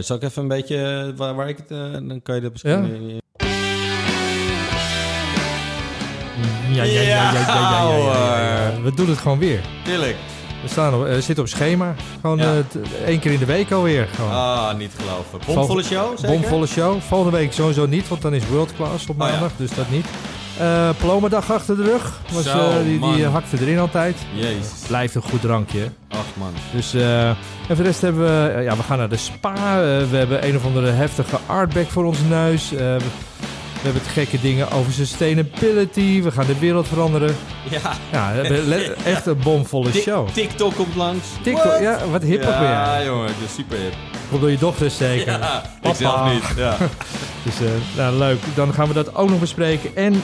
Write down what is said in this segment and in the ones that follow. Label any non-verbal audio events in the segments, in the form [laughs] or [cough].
Zal ik even een beetje waar, ik het... dan kan je dat misschien... Ja. Ja, ja, ja, ja, We doen het gewoon weer. Tuurlijk. We, staan op, zitten op schema. Gewoon één keer in de week alweer. Ah, niet geloven. Bomvolle show. Bomvolle show. Volgende week sowieso niet, want dan is World Class op maandag. Dus dat niet. Eh Paloma-dag achter de rug. Was, Zo, eh, die, die man. hakte erin altijd. Jezus. Blijft een goed drankje. Ach, man. Dus, eh, en voor de rest hebben we, eh, ja, we gaan naar de spa. Eh, we hebben een of andere heftige artback voor onze neus. Eh, we, we hebben het gekke dingen over sustainability. We gaan de wereld veranderen. Ja. Ja, we hebben le- [laughs] echt een bomvolle Tik- show. TikTok komt langs. TikTok, What? ja, wat hip ook Ja, weer. jongen, dat is super hip. Komt door je dochter zeker. Ja, Papa. ik zelf niet. Ja. [laughs] Dus eh, nou, leuk. Dan gaan we dat ook nog bespreken. En eh,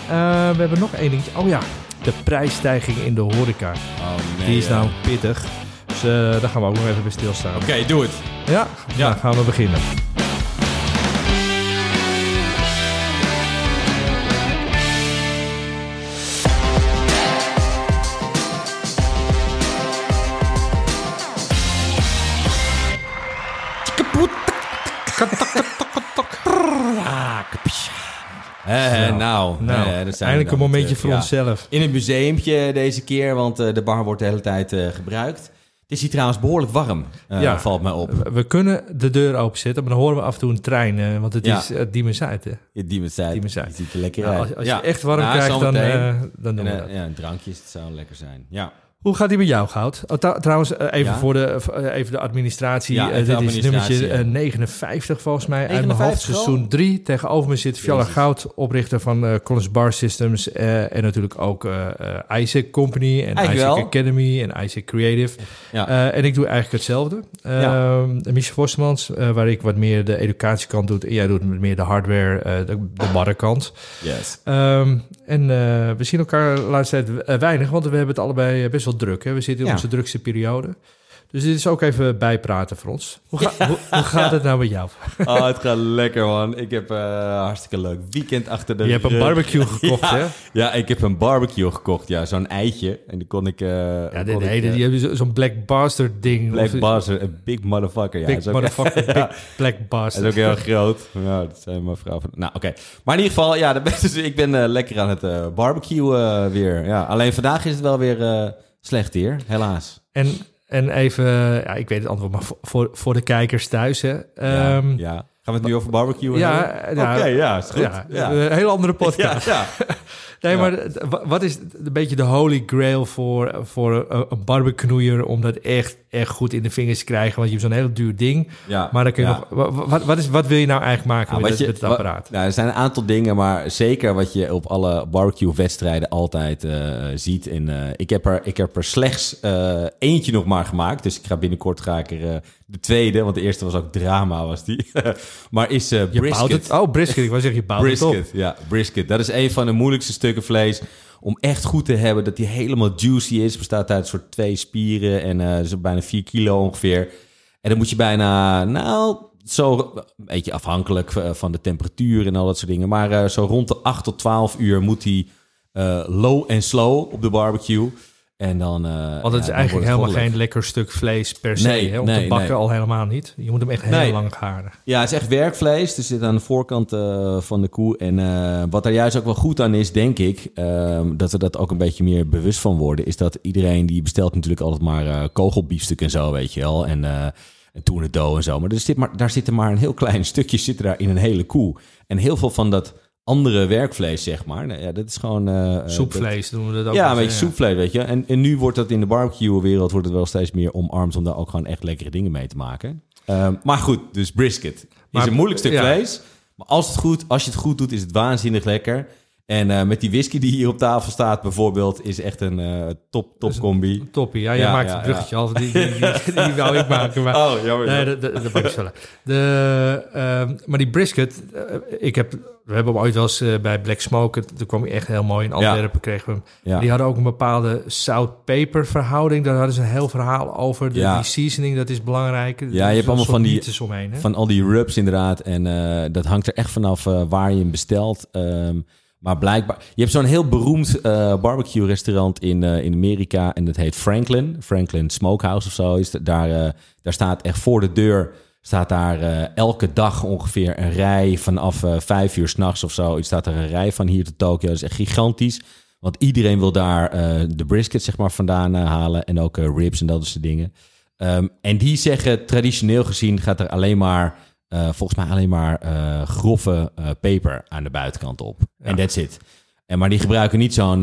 we hebben nog één dingetje. Oh ja, de prijsstijging in de horeca. Oh, nee. Die is ja. nou pittig. Dus eh, daar gaan we ook nog even bij stilstaan. Oké, doe het. Ja, Ja. gaan we beginnen. Eh, nou, Nou, eh, zijn we eindelijk een momentje voor onszelf. In een museumpje deze keer, want eh, de bar wordt de hele tijd eh, gebruikt. Het is hier trouwens behoorlijk warm, eh, Ja. valt mij op. We- kunnen de deur openzetten, maar dan horen we af en toe een trein. eh, want het Ja. is uh, Diemen-Zuid, hè? Ja, ziet er lekker Nou, uit. als als Ja. je echt warm Nou, krijgt, dan, eh, dan doen En, we eh, dat. ja, een drankje, het zou lekker zijn. Ja. Hoe gaat die met jou, Goud? Oh, trouwens, eh, even Ja? voor de, eh, even de administratie. Ja, Eh, even dit is nummertje ja. eh, 59 volgens mij. uit mijn 59 hoofd, al? seizoen 3. Tegenover me zit Fjalla. Goud, oprichter van eh Collins Bar Systems. eh, en natuurlijk ook eh eh, Isaac Company en Eigenlijk Isaac wel. Academy en Isaac Creative. Ja. Eh, en ik doe eigenlijk hetzelfde. Ja. Uh, Michel Vostermans, eh, waar ik wat meer de educatiekant doe. En jij doet meer de hardware, eh, de, de barrenkant. yes. Ehm, en eh, we zien elkaar de laatste tijd weinig, want we hebben het allebei best wel druk. Hè? We zitten in onze drukste periode. Dus dit is ook even bijpraten voor ons. Hoe, ga- hoe, hoe gaat het nou met jou? Oh, het gaat lekker, man. Ik heb eh hartstikke leuk weekend achter de Je hebt een barbecue [laughs] gekocht, ja, hè? Ja, ik heb een barbecue gekocht. Ja, zo'n eitje. En die kon ik... eh Ja, kon nee, ik, eh, die hebben zo- zo'n Black Bastard ding. Black Bastard, een big motherfucker. Ja, Big is ook- motherfucker, [laughs] Ja. big Black Bastard. is ook heel groot. Ja, dat zijn mijn vrouw van... Nou, oké. Maar in ieder geval, ja, [laughs] de beste, dus ik ben lekker aan het barbecue weer. Ja, alleen vandaag is het wel weer slecht hier, helaas. En, en even, ja, ik weet het antwoord, maar voor- voor, de kijkers thuis, hè? Ja, Ehm, ja. Gaan we het nu over barbecue ja, hebben? ja. Oké, ja, is goed. ja, Ja. een hele andere Ja, podcast. ja. [laughs] Nee, Ja. maar wat is een beetje de holy grail voor, voor een, een barbecue om dat echt, echt goed in de vingers te krijgen? Want je hebt zo'n heel duur ding. ja. Maar dan kun je ja. nog... wa- wa- Wat, is, wat wil je nou eigenlijk maken Nou, met, wat het, je- met het apparaat? nou, er zijn een aantal dingen, maar zeker wat je op alle barbecue-wedstrijden altijd eh, ziet. En eh, ik, heb er, ik heb er slechts eh, eentje nog maar gemaakt. Dus ik ga binnenkort ga ik er eh, de tweede, want de eerste was ook drama, was die. [laughs] maar is eh Je bouwt brisket. het... Oh, brisket. Ik wou zeggen, je bouwt het op. Brisket, ja, brisket. Dat is een van de moeilijkste stukken vlees om echt goed te hebben. Dat die helemaal juicy is. Bestaat uit een soort twee spieren en eh zo bijna 4 kilo ongeveer. En dan moet je bijna, nou, zo een beetje afhankelijk eh, van de temperatuur en al dat soort dingen. Maar zo rond de 8 tot 12 uur moet die eh, low en slow op de barbecue. En dan. eh, Want het ja, is eigenlijk het helemaal geen lekker stuk vlees per se. Nee, hè? Om nee, te bakken nee. al helemaal niet. Je moet hem echt heel lang garen. Ja, het is echt werkvlees. Dus zit aan de voorkant eh, van de koe. En eh, wat er juist ook wel goed aan is, denk ik, ehm, dat we dat ook een beetje meer bewust van worden, is dat iedereen die bestelt natuurlijk altijd maar kogelbiefstuk en zo, weet je wel. En, eh en tournedo en zo. Maar, er zit maar daar zit er maar een heel [laughs] klein stukje zit er daar in een hele koe. En heel veel van dat andere werkvlees, zeg maar. Nou, ja, dat is gewoon... eh, eh, Soepvlees doen we dat ook. ja, een beetje soepvlees, weet je. En, en nu wordt dat in de barbecue-wereld wordt het wel steeds meer omarmd om daar ook gewoon echt lekkere dingen mee te maken. Ehm, maar goed, dus brisket Maar- is een moeilijk stuk ja. vlees. Maar als, het goed, als je het goed doet, is het waanzinnig lekker. En eh, met die whisky die hier op tafel staat bijvoorbeeld, is echt een eh, top, top combi. Toppie. Ja, je Ja, maakt ja, het bruggetje al. Die, die, die, die wou ik [laughs] maken. Maar Oh, jammer. Nee, dat, dat, dat mag ik. De, ehm, maar die brisket, eh, ik heb, we hebben hem ooit wel eens bij Black Smoke, toen kwam hij echt heel mooi in Antwerpen, kregen we hem. Ja. Die hadden ook een bepaalde zout-peper verhouding. Daar hadden ze een heel verhaal over. De, Ja. Die seasoning, dat is belangrijk. je hebt allemaal van die- omheen. Van al die rubs inderdaad. En dat hangt er echt vanaf waar je hem bestelt. Ehm, maar blijkbaar... Je hebt zo'n heel beroemd eh, barbecue restaurant in, eh, in Amerika. En dat heet Franklin. Franklin Smokehouse of zo. Is daar, eh, daar staat echt voor de deur... staat daar elke dag ongeveer een rij vanaf vijf uur s'nachts of zo. Staat er een rij van hier tot Tokio. Dat is echt gigantisch. Want iedereen wil daar de brisket zeg maar, vandaan halen. En ook ribs en dat soort dingen. Ehm, en die zeggen, traditioneel gezien gaat er alleen maar... eh, volgens mij alleen maar eh, grove eh, peper aan de buitenkant op. En that's it. En, maar die gebruiken niet zo'n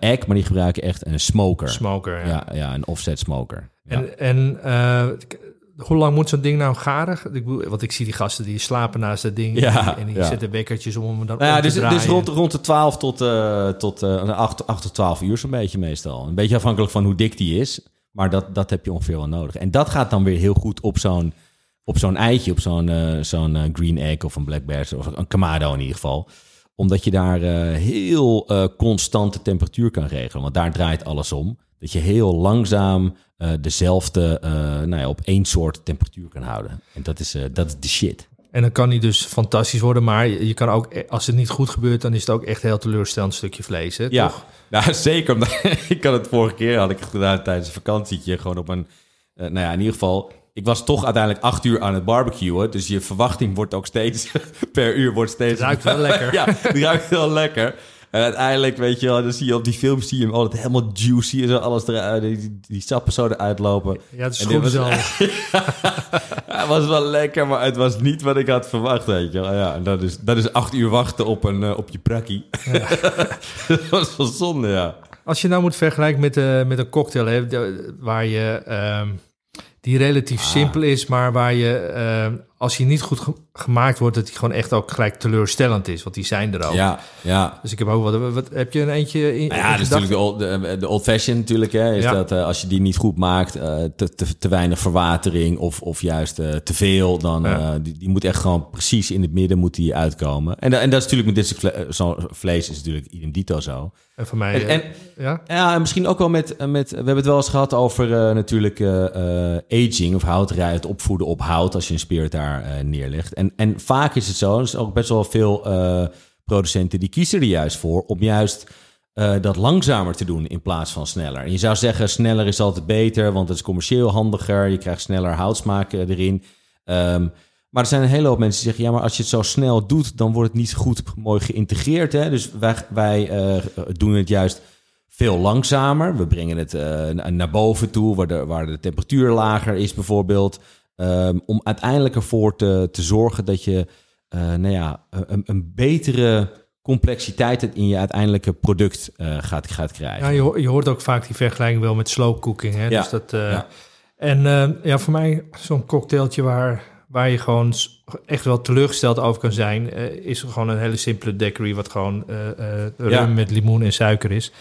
egg, maar die gebruiken echt een smoker. Smoker. Ja. ja, ja, een offset smoker. Ja. En, en hoe lang moet zo'n ding nou garen? Ik bedoel, want ik zie die gasten die slapen naast dat ding. Ja, en die ja. zetten wekkertjes om hem dan Nou ja, om te dus, draaien. dus rond, rond de 12 tot, tot eh 8, 8 tot 12 uur zo'n beetje meestal. Een beetje afhankelijk van hoe dik die is. Maar dat, dat heb je ongeveer wel nodig. En dat gaat dan weer heel goed op zo'n, op zo'n eitje, op zo'n, eh, zo'n eh, green egg of een black bear, of een kamado in ieder geval. Omdat je daar eh, heel constante temperatuur kan regelen. Want daar draait alles om. Dat je heel langzaam dezelfde, nou ja, op één soort temperatuur kan houden. En dat is, dat is de shit. En dan kan die dus fantastisch worden, maar je kan ook, als het niet goed gebeurt, dan is het ook echt heel teleurstellend stukje vlees, hè? Ja, Toch? nou, [laughs] zeker. [laughs] Ik had het vorige keer had ik het gedaan tijdens een vakantietje. Gewoon op een. nou ja, in ieder geval. Ik was toch uiteindelijk acht uur aan het barbecuen. Dus je verwachting wordt ook steeds. [laughs] per uur wordt steeds. Het ruikt wel [laughs] lekker. ja, het ruikt wel lekker. En uiteindelijk, weet je wel, dan zie je op die films zie je hem altijd helemaal juicy en zo. Alles eruit, die, die sappen zo eruit lopen. Ja, het is goed was- zo. [laughs] Het was wel lekker, maar het was niet wat ik had verwacht, weet je wel. Ja, en dat is, dat is acht uur wachten op, een, eh, op je prakkie. dat was wel zonde, ja. Als je nou moet vergelijken met, eh, met een cocktail, hè, waar je, ehm, die relatief Ah. simpel is, maar waar je, ehm, als die niet goed ge- gemaakt wordt, dat die gewoon echt ook gelijk teleurstellend is. Want die zijn er ook. Ja, ja. Dus ik heb ook wat, wat heb je een eentje in? Nou ja, in dat is natuurlijk de old, de, de old fashion natuurlijk. Hè, is Ja. dat eh, als je die niet goed maakt, eh, te, te, te weinig verwatering of, of juist eh, te veel, dan Ja. die, die moet echt gewoon precies in het midden moet die uitkomen. En, en dat is natuurlijk met dit soort vle- vlees is natuurlijk idem dito zo. En voor mij, En, en ja? ja, en misschien ook wel met, met we hebben het wel eens gehad over natuurlijk aging of houterij, het opvoeden op hout als je een spirit daar eh, neerlegt. En, en vaak is het zo, er is ook best wel veel eh, producenten die kiezen er juist voor om juist eh, dat langzamer te doen in plaats van sneller. En je zou zeggen, sneller is altijd beter, want het is commercieel handiger. Je krijgt sneller houtsmaak erin. Ehm, maar er zijn een hele hoop mensen die zeggen... ja, maar als je het zo snel doet, dan wordt het niet goed mooi geïntegreerd. Hè? Dus wij, wij doen het juist veel langzamer. We brengen het na- naar boven toe, waar de, waar de temperatuur lager is bijvoorbeeld. Ehm, om uiteindelijk ervoor te, te zorgen dat je eh, nou ja, een, een betere complexiteit in je uiteindelijke product eh, gaat, gaat krijgen. Ja, je, ho- je hoort ook vaak die vergelijking wel met slow cooking. Hè? Ja, Dus dat, eh, ja. En eh, ja, voor mij zo'n cocktailtje waar, waar je gewoon echt wel teleurgesteld over kan zijn... is gewoon een hele simpele daiquiri wat gewoon rum Ja. met limoen en suiker is.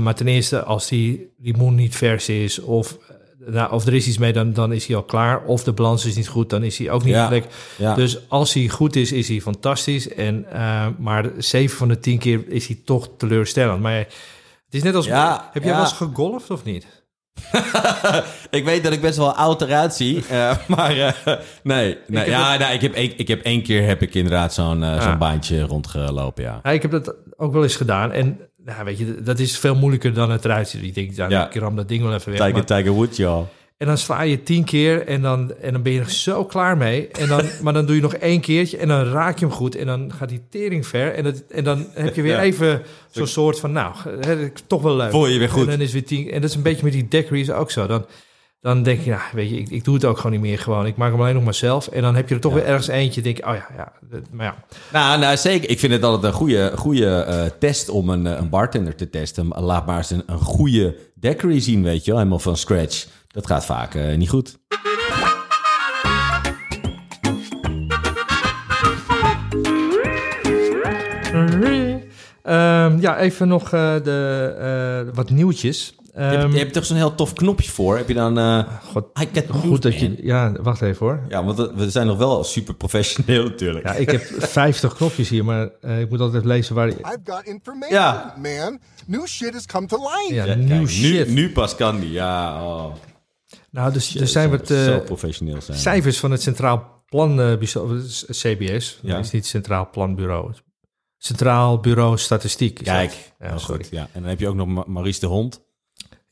Maar ten eerste, als die limoen niet vers is of, nou, of er is iets mee, dan, dan is hij al klaar. Of de balans is niet goed, dan is hij ook niet Ja. lekker. Ja. Dus als hij goed is, is hij fantastisch. En, eh, maar 7 van de 10 keer is hij toch teleurstellend. Maar het is net als... Ja, heb jij wel eens gegolfd of niet? [laughs] ik weet dat ik best wel oud eruit zie, eh, [laughs] maar eh, nee. nee ja, ik, heb één, ik heb één keer heb ik inderdaad zo'n zo'n baantje rondgelopen, ja. Ja, ik heb dat ook wel eens gedaan. En nou, weet je, dat is veel moeilijker dan het eruit ziet. Ik denk, nou, Ja. ik ram dat ding wel even weg. Tiger, Maar- Tiger Woods, joh. en dan sla je tien keer en dan, en dan ben je er zo klaar mee. En dan, [laughs] maar dan doe je nog één keertje en dan raak je hem goed. En dan gaat die tering ver. En, dat, en dan heb je weer Ja. even zo'n soort van, nou, toch wel leuk. Voel je je weer goed. En dan is weer tien. En dat is een beetje met die daiquiris ook zo. Dan, dan denk je, nou, weet je, ik, ik doe het ook gewoon niet meer gewoon. Ik maak hem alleen nog maar zelf. En dan heb je er toch Ja. weer ergens eentje. Denk je, oh ja, ja. Maar ja, Nou, nou, zeker. Ik vind het altijd een goede, goede eh, test om een, eh, een bartender te testen. Laat maar eens een, een goede daiquiri zien, weet je wel. Helemaal van scratch. Dat gaat vaak eh, niet goed. Ehm, ja, even nog de, wat nieuwtjes. Je, hebt, Ehm, je hebt toch zo'n heel tof knopje voor? Heb je dan... eh God, I get goed dat je... Ja, wacht even hoor. Ja, want we zijn nog wel super professioneel natuurlijk. Ja, ik heb [laughs] 50 knopjes hier, maar eh, ik moet altijd lezen waar... I've got information, Ja. man. New shit has come to light. Ja, kijk, shit. Nu, nu pas kan die, ja. Oh. nou, dus er zijn wat zo eh, professioneel zijn. cijfers van het Centraal Planbureau, CBS. Ja. Dat is niet Centraal Planbureau. Centraal Bureau Statistiek. is Kijk, dat. Ja, sorry. goed. Ja. En dan heb je ook nog Ma- Maurice de Hond.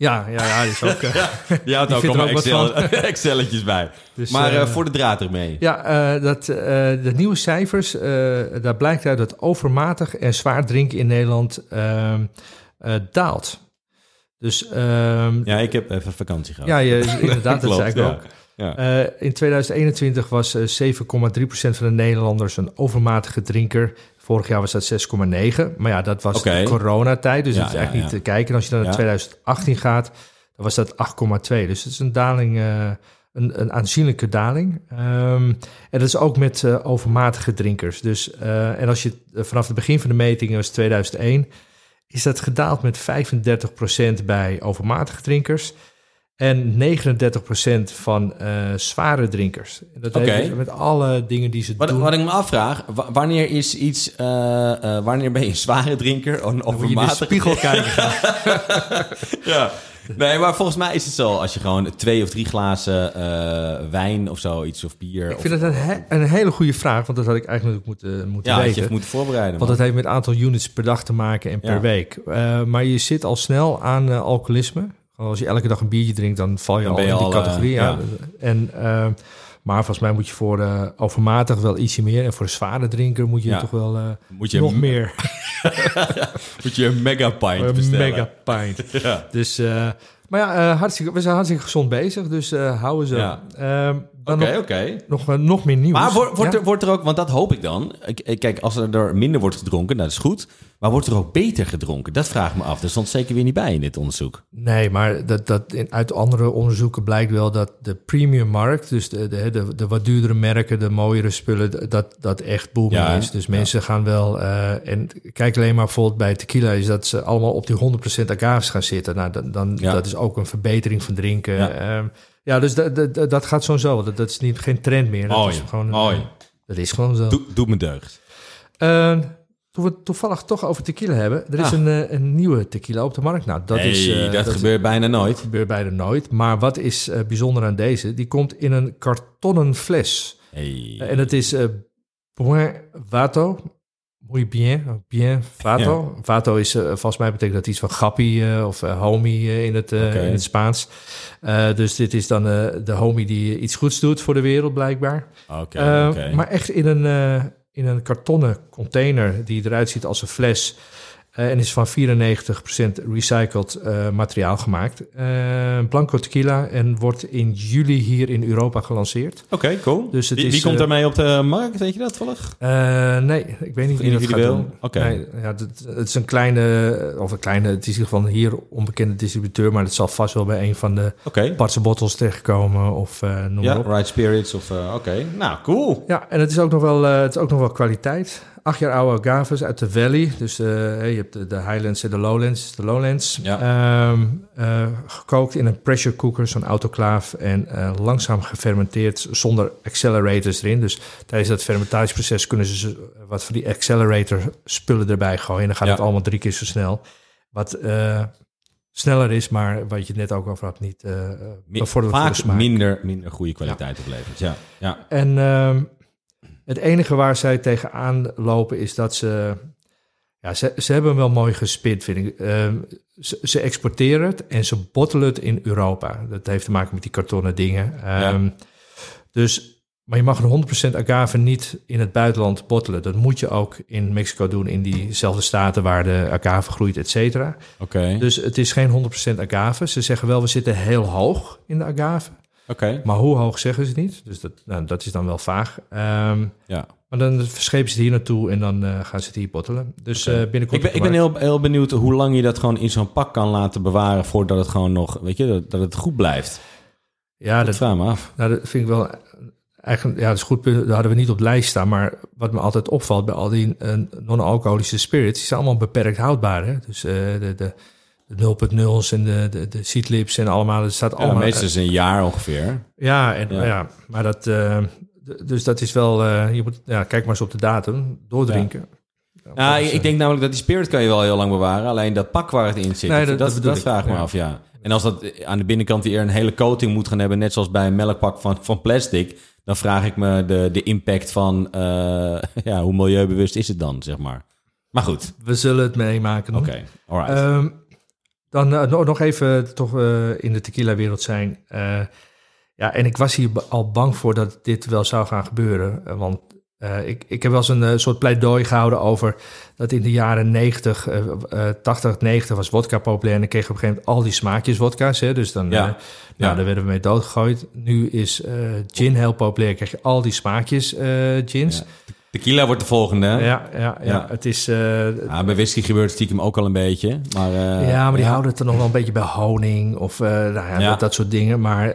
Ja, ja, ja, die is ook... [laughs] eh, Die houdt Die ook allemaal Excel. [laughs] Excelletjes bij. Dus, maar eh, eh, voor de draad ermee. Ja, dat, de nieuwe cijfers, daar blijkt uit dat overmatig en zwaar drinken in Nederland ehm, eh, daalt. Dus ehm, Ja, ik heb even vakantie gehad. ja, je, [laughs] inderdaad, dat zei ik ja. ook. Ja. In 2021 was eh, 7,3% van de Nederlanders een overmatige drinker. Vorig jaar was dat 6,9. Maar ja, dat was Oké. de coronatijd, dus Ja, het is ja. niet te kijken. En als je dan naar Ja. 2018 gaat, dan was dat 8,2. Dus het is een daling, eh, een, een aanzienlijke daling. Ehm, en dat is ook met eh, overmatige drinkers. Dus, eh, en als je vanaf het begin van de metingen was 2001, is dat gedaald met 35% bij overmatige drinkers. En 39% van eh, zware drinkers. Dat heeft dus met alle dingen die ze Wat, doen. wat ik me afvraag, wa- wanneer is iets, eh, eh, wanneer ben je een zware drinker? Of, of moet je in de matig- spiegel [laughs] kijken. ja. Nee, maar volgens mij is het zo, als je gewoon twee of drie glazen wijn of zo, iets of bier. Ik vind het een, he- een hele goede vraag, want dat had ik eigenlijk moeten, moeten ja, had je weten. moeten voorbereiden. Want man. dat heeft met aantal units per dag te maken en per Ja. week. Maar je zit al snel aan alcoholisme. Als je elke dag een biertje drinkt, dan val je Dan al je in die al, eh, categorie. ja. En, eh, maar volgens mij moet je voor eh, overmatig wel ietsje meer. En voor de zware drinker moet je toch wel moet je, nog meer. [laughs] Moet je een mega pint Een bestellen. mega pint. [laughs] Ja. Dus, maar ja, hartstikke, we zijn hartstikke gezond bezig. Dus houden ze. Ja. Ehm, Oké, nog, oké. nog, eh, nog meer nieuws. Maar wordt, wordt, Ja. er, wordt er ook, want dat hoop ik dan. Kijk, als er er minder wordt gedronken, dat is goed. Maar wordt er ook beter gedronken? Dat vraag ik me af. Dat stond zeker weer niet bij in dit onderzoek. Nee, maar dat, dat uit andere onderzoeken blijkt wel dat de premium markt, dus de, de, de, de wat duurdere merken, de mooiere spullen, dat dat echt booming Ja, is. Dus mensen gaan wel, eh, en kijk alleen maar bijvoorbeeld bij tequila, is dat ze allemaal op die 100% agaves gaan zitten. Nou, dan, dan dat is ook een verbetering van drinken. Ja. Ja, dus dat, dat, dat gaat sowieso. Dat, dat is niet, geen trend meer. Dat is gewoon, mooi. eh, Dat is gewoon zo. Doe, doe me deugd. Eh, toen we het toevallig toch over tequila hebben, er is Ah. een, eh, een nieuwe tequila op de markt. Nou, dat hey, is... eh, dat, gebeurt bijna nooit. gebeurt bijna nooit. Maar wat is bijzonder aan deze? Die komt in een kartonnen fles. Hey. En het is Point Vato. Muy bien, bien Vato. Vato is, eh, volgens mij betekent dat iets van grappie eh, of eh, homie in, het, in het Spaans. Dus dit is dan de homie die iets goeds doet voor de wereld, blijkbaar. Oké, oké. Maar echt in een, in een kartonnen container die eruit ziet als een fles. Eh, en is van 94% recycled eh, materiaal gemaakt. Eh, Blanco tequila en wordt in juli hier in Europa gelanceerd. Oké, cool. Dus het wie, is, wie komt daarmee op de markt? Weet je dat toevallig? Nee, ik weet niet wie dat gaat Individueel? doen. Oké. Nee, ja, het, het is een kleine, of een kleine, het is in ieder geval hier onbekende distributeur, maar het zal vast wel bij een van de Oké. Partse bottles terechtkomen of noem maar Ja, op. Right Spirits of... Oké, nou, cool. Ja, en het is ook nog wel, het is ook nog wel kwaliteit. Acht jaar oude agaves uit de Valley. Dus eh, je hebt de, de Highlands en de Lowlands. De Lowlands. Ja. Ehm, eh, gekookt in een pressure cooker, zo'n autoclaaf. En eh, langzaam gefermenteerd zonder accelerators erin. Dus tijdens dat fermentatieproces kunnen ze wat van die accelerator spullen erbij gooien. En dan gaat Ja. het allemaal drie keer zo snel. Wat sneller is, maar wat je het net ook over had, niet bevordert voor de vaak minder, minder goede kwaliteit oplevert. Ja, ja. En ehm, het enige waar zij tegenaan lopen is dat ze... Ja, ze, ze hebben hem wel mooi gespit, vind ik. Ehm, ze, ze exporteren het en ze bottelen het in Europa. Dat heeft te maken met die kartonnen dingen. Ehm, Dus, maar je mag een 100% agave niet in het buitenland bottelen. Dat moet je ook in Mexico doen, in diezelfde staten waar de agave groeit, et cetera. Oké, Dus het is geen 100% agave. Ze zeggen wel, we zitten heel hoog in de agave. Oké. Maar hoe hoog zeggen ze niet? Dus dat, nou, dat is dan wel vaag. Ehm, Ja. maar dan verschepen ze het hier naartoe en dan eh, gaan ze het hier bottelen. Dus eh, binnenkort... Ik ben, ik ben heel, heel benieuwd hoe lang je dat gewoon in zo'n pak kan laten bewaren voordat het gewoon nog, weet je, dat, dat het goed blijft. Ja, Dat dat, vraag me af. nou, dat vind ik wel... Eigenlijk, ja, dat is goed. Dat hadden we niet op de lijst staan. Maar wat me altijd opvalt bij al die eh, non-alcoholische spirits... die zijn allemaal beperkt houdbaar. Hè? Dus de, de, de 0.0's en de, de, de seedlips en allemaal... Het staat Ja, allemaal... meestal is het een jaar ongeveer. Ja, en, Ja. ja. maar dat... eh, dus dat is wel... eh, je moet, ja, kijk maar eens op de datum. Doordrinken. Ja, Dus, ik, eh, ik denk namelijk dat die spirit kan je wel heel lang bewaren. Alleen dat pak waar het in zit, Nee, dat, vraag ik me Ja. af, ja. En als dat aan de binnenkant weer een hele coating moet gaan hebben, net zoals bij een melkpak van, van plastic, dan vraag ik me de, de impact van, [laughs] ja, hoe milieubewust is het dan, zeg maar. Maar goed, We zullen het meemaken. oké, alright. Ehm, Dan eh, nog nog even toch eh, in de tequila-wereld zijn. Eh, ja, en ik was hier al bang voor dat dit wel zou gaan gebeuren. Eh, want eh, ik, ik heb wel eens een eh, soort pleidooi gehouden over dat in de jaren 90, eh, eh, 80, 90 was vodka populair. En dan kreeg je op een gegeven moment al die smaakjes vodka's. Hè, dus dan, Ja. eh, nou, Ja. daar werden we mee doodgegooid. Nu is eh, gin heel populair. krijg je al die smaakjes eh, gins. Ja. Tequila wordt de volgende. Ja, Ja. ja, ja, Ja. Het is... eh, bij whisky gebeurt het stiekem ook al een beetje. Maar, eh, ja, maar die houden het er nog wel een beetje bij honing of eh, nou ja, Ja. Dat, dat soort dingen. Maar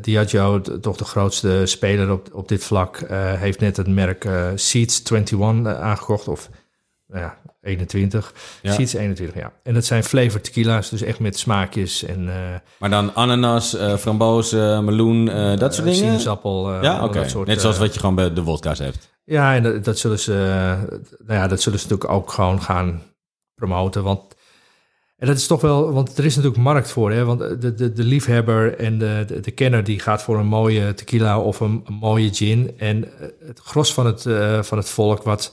Diageo, toch de grootste speler op, op dit vlak, heeft net het merk Seeds 21 eh, aangekocht. Of nou ja, 21. Ja. Seeds 21, ja. En dat zijn flavored tequila's, dus echt met smaakjes en Maar dan ananas, eh frambozen, meloen, eh, dat soort dingen? sinaasappel. ja, oké. Net zoals wat je gewoon bij de wodka's hebt. Ja, en dat, dat zullen ze, nou ja, dat zullen ze natuurlijk ook gewoon gaan promoten. Want en dat is toch wel, want er is natuurlijk markt voor, hè? Want de, de, de liefhebber en de, de, de kenner die gaat voor een mooie tequila of een, een mooie gin. En eh, het gros van het, eh, van het volk wat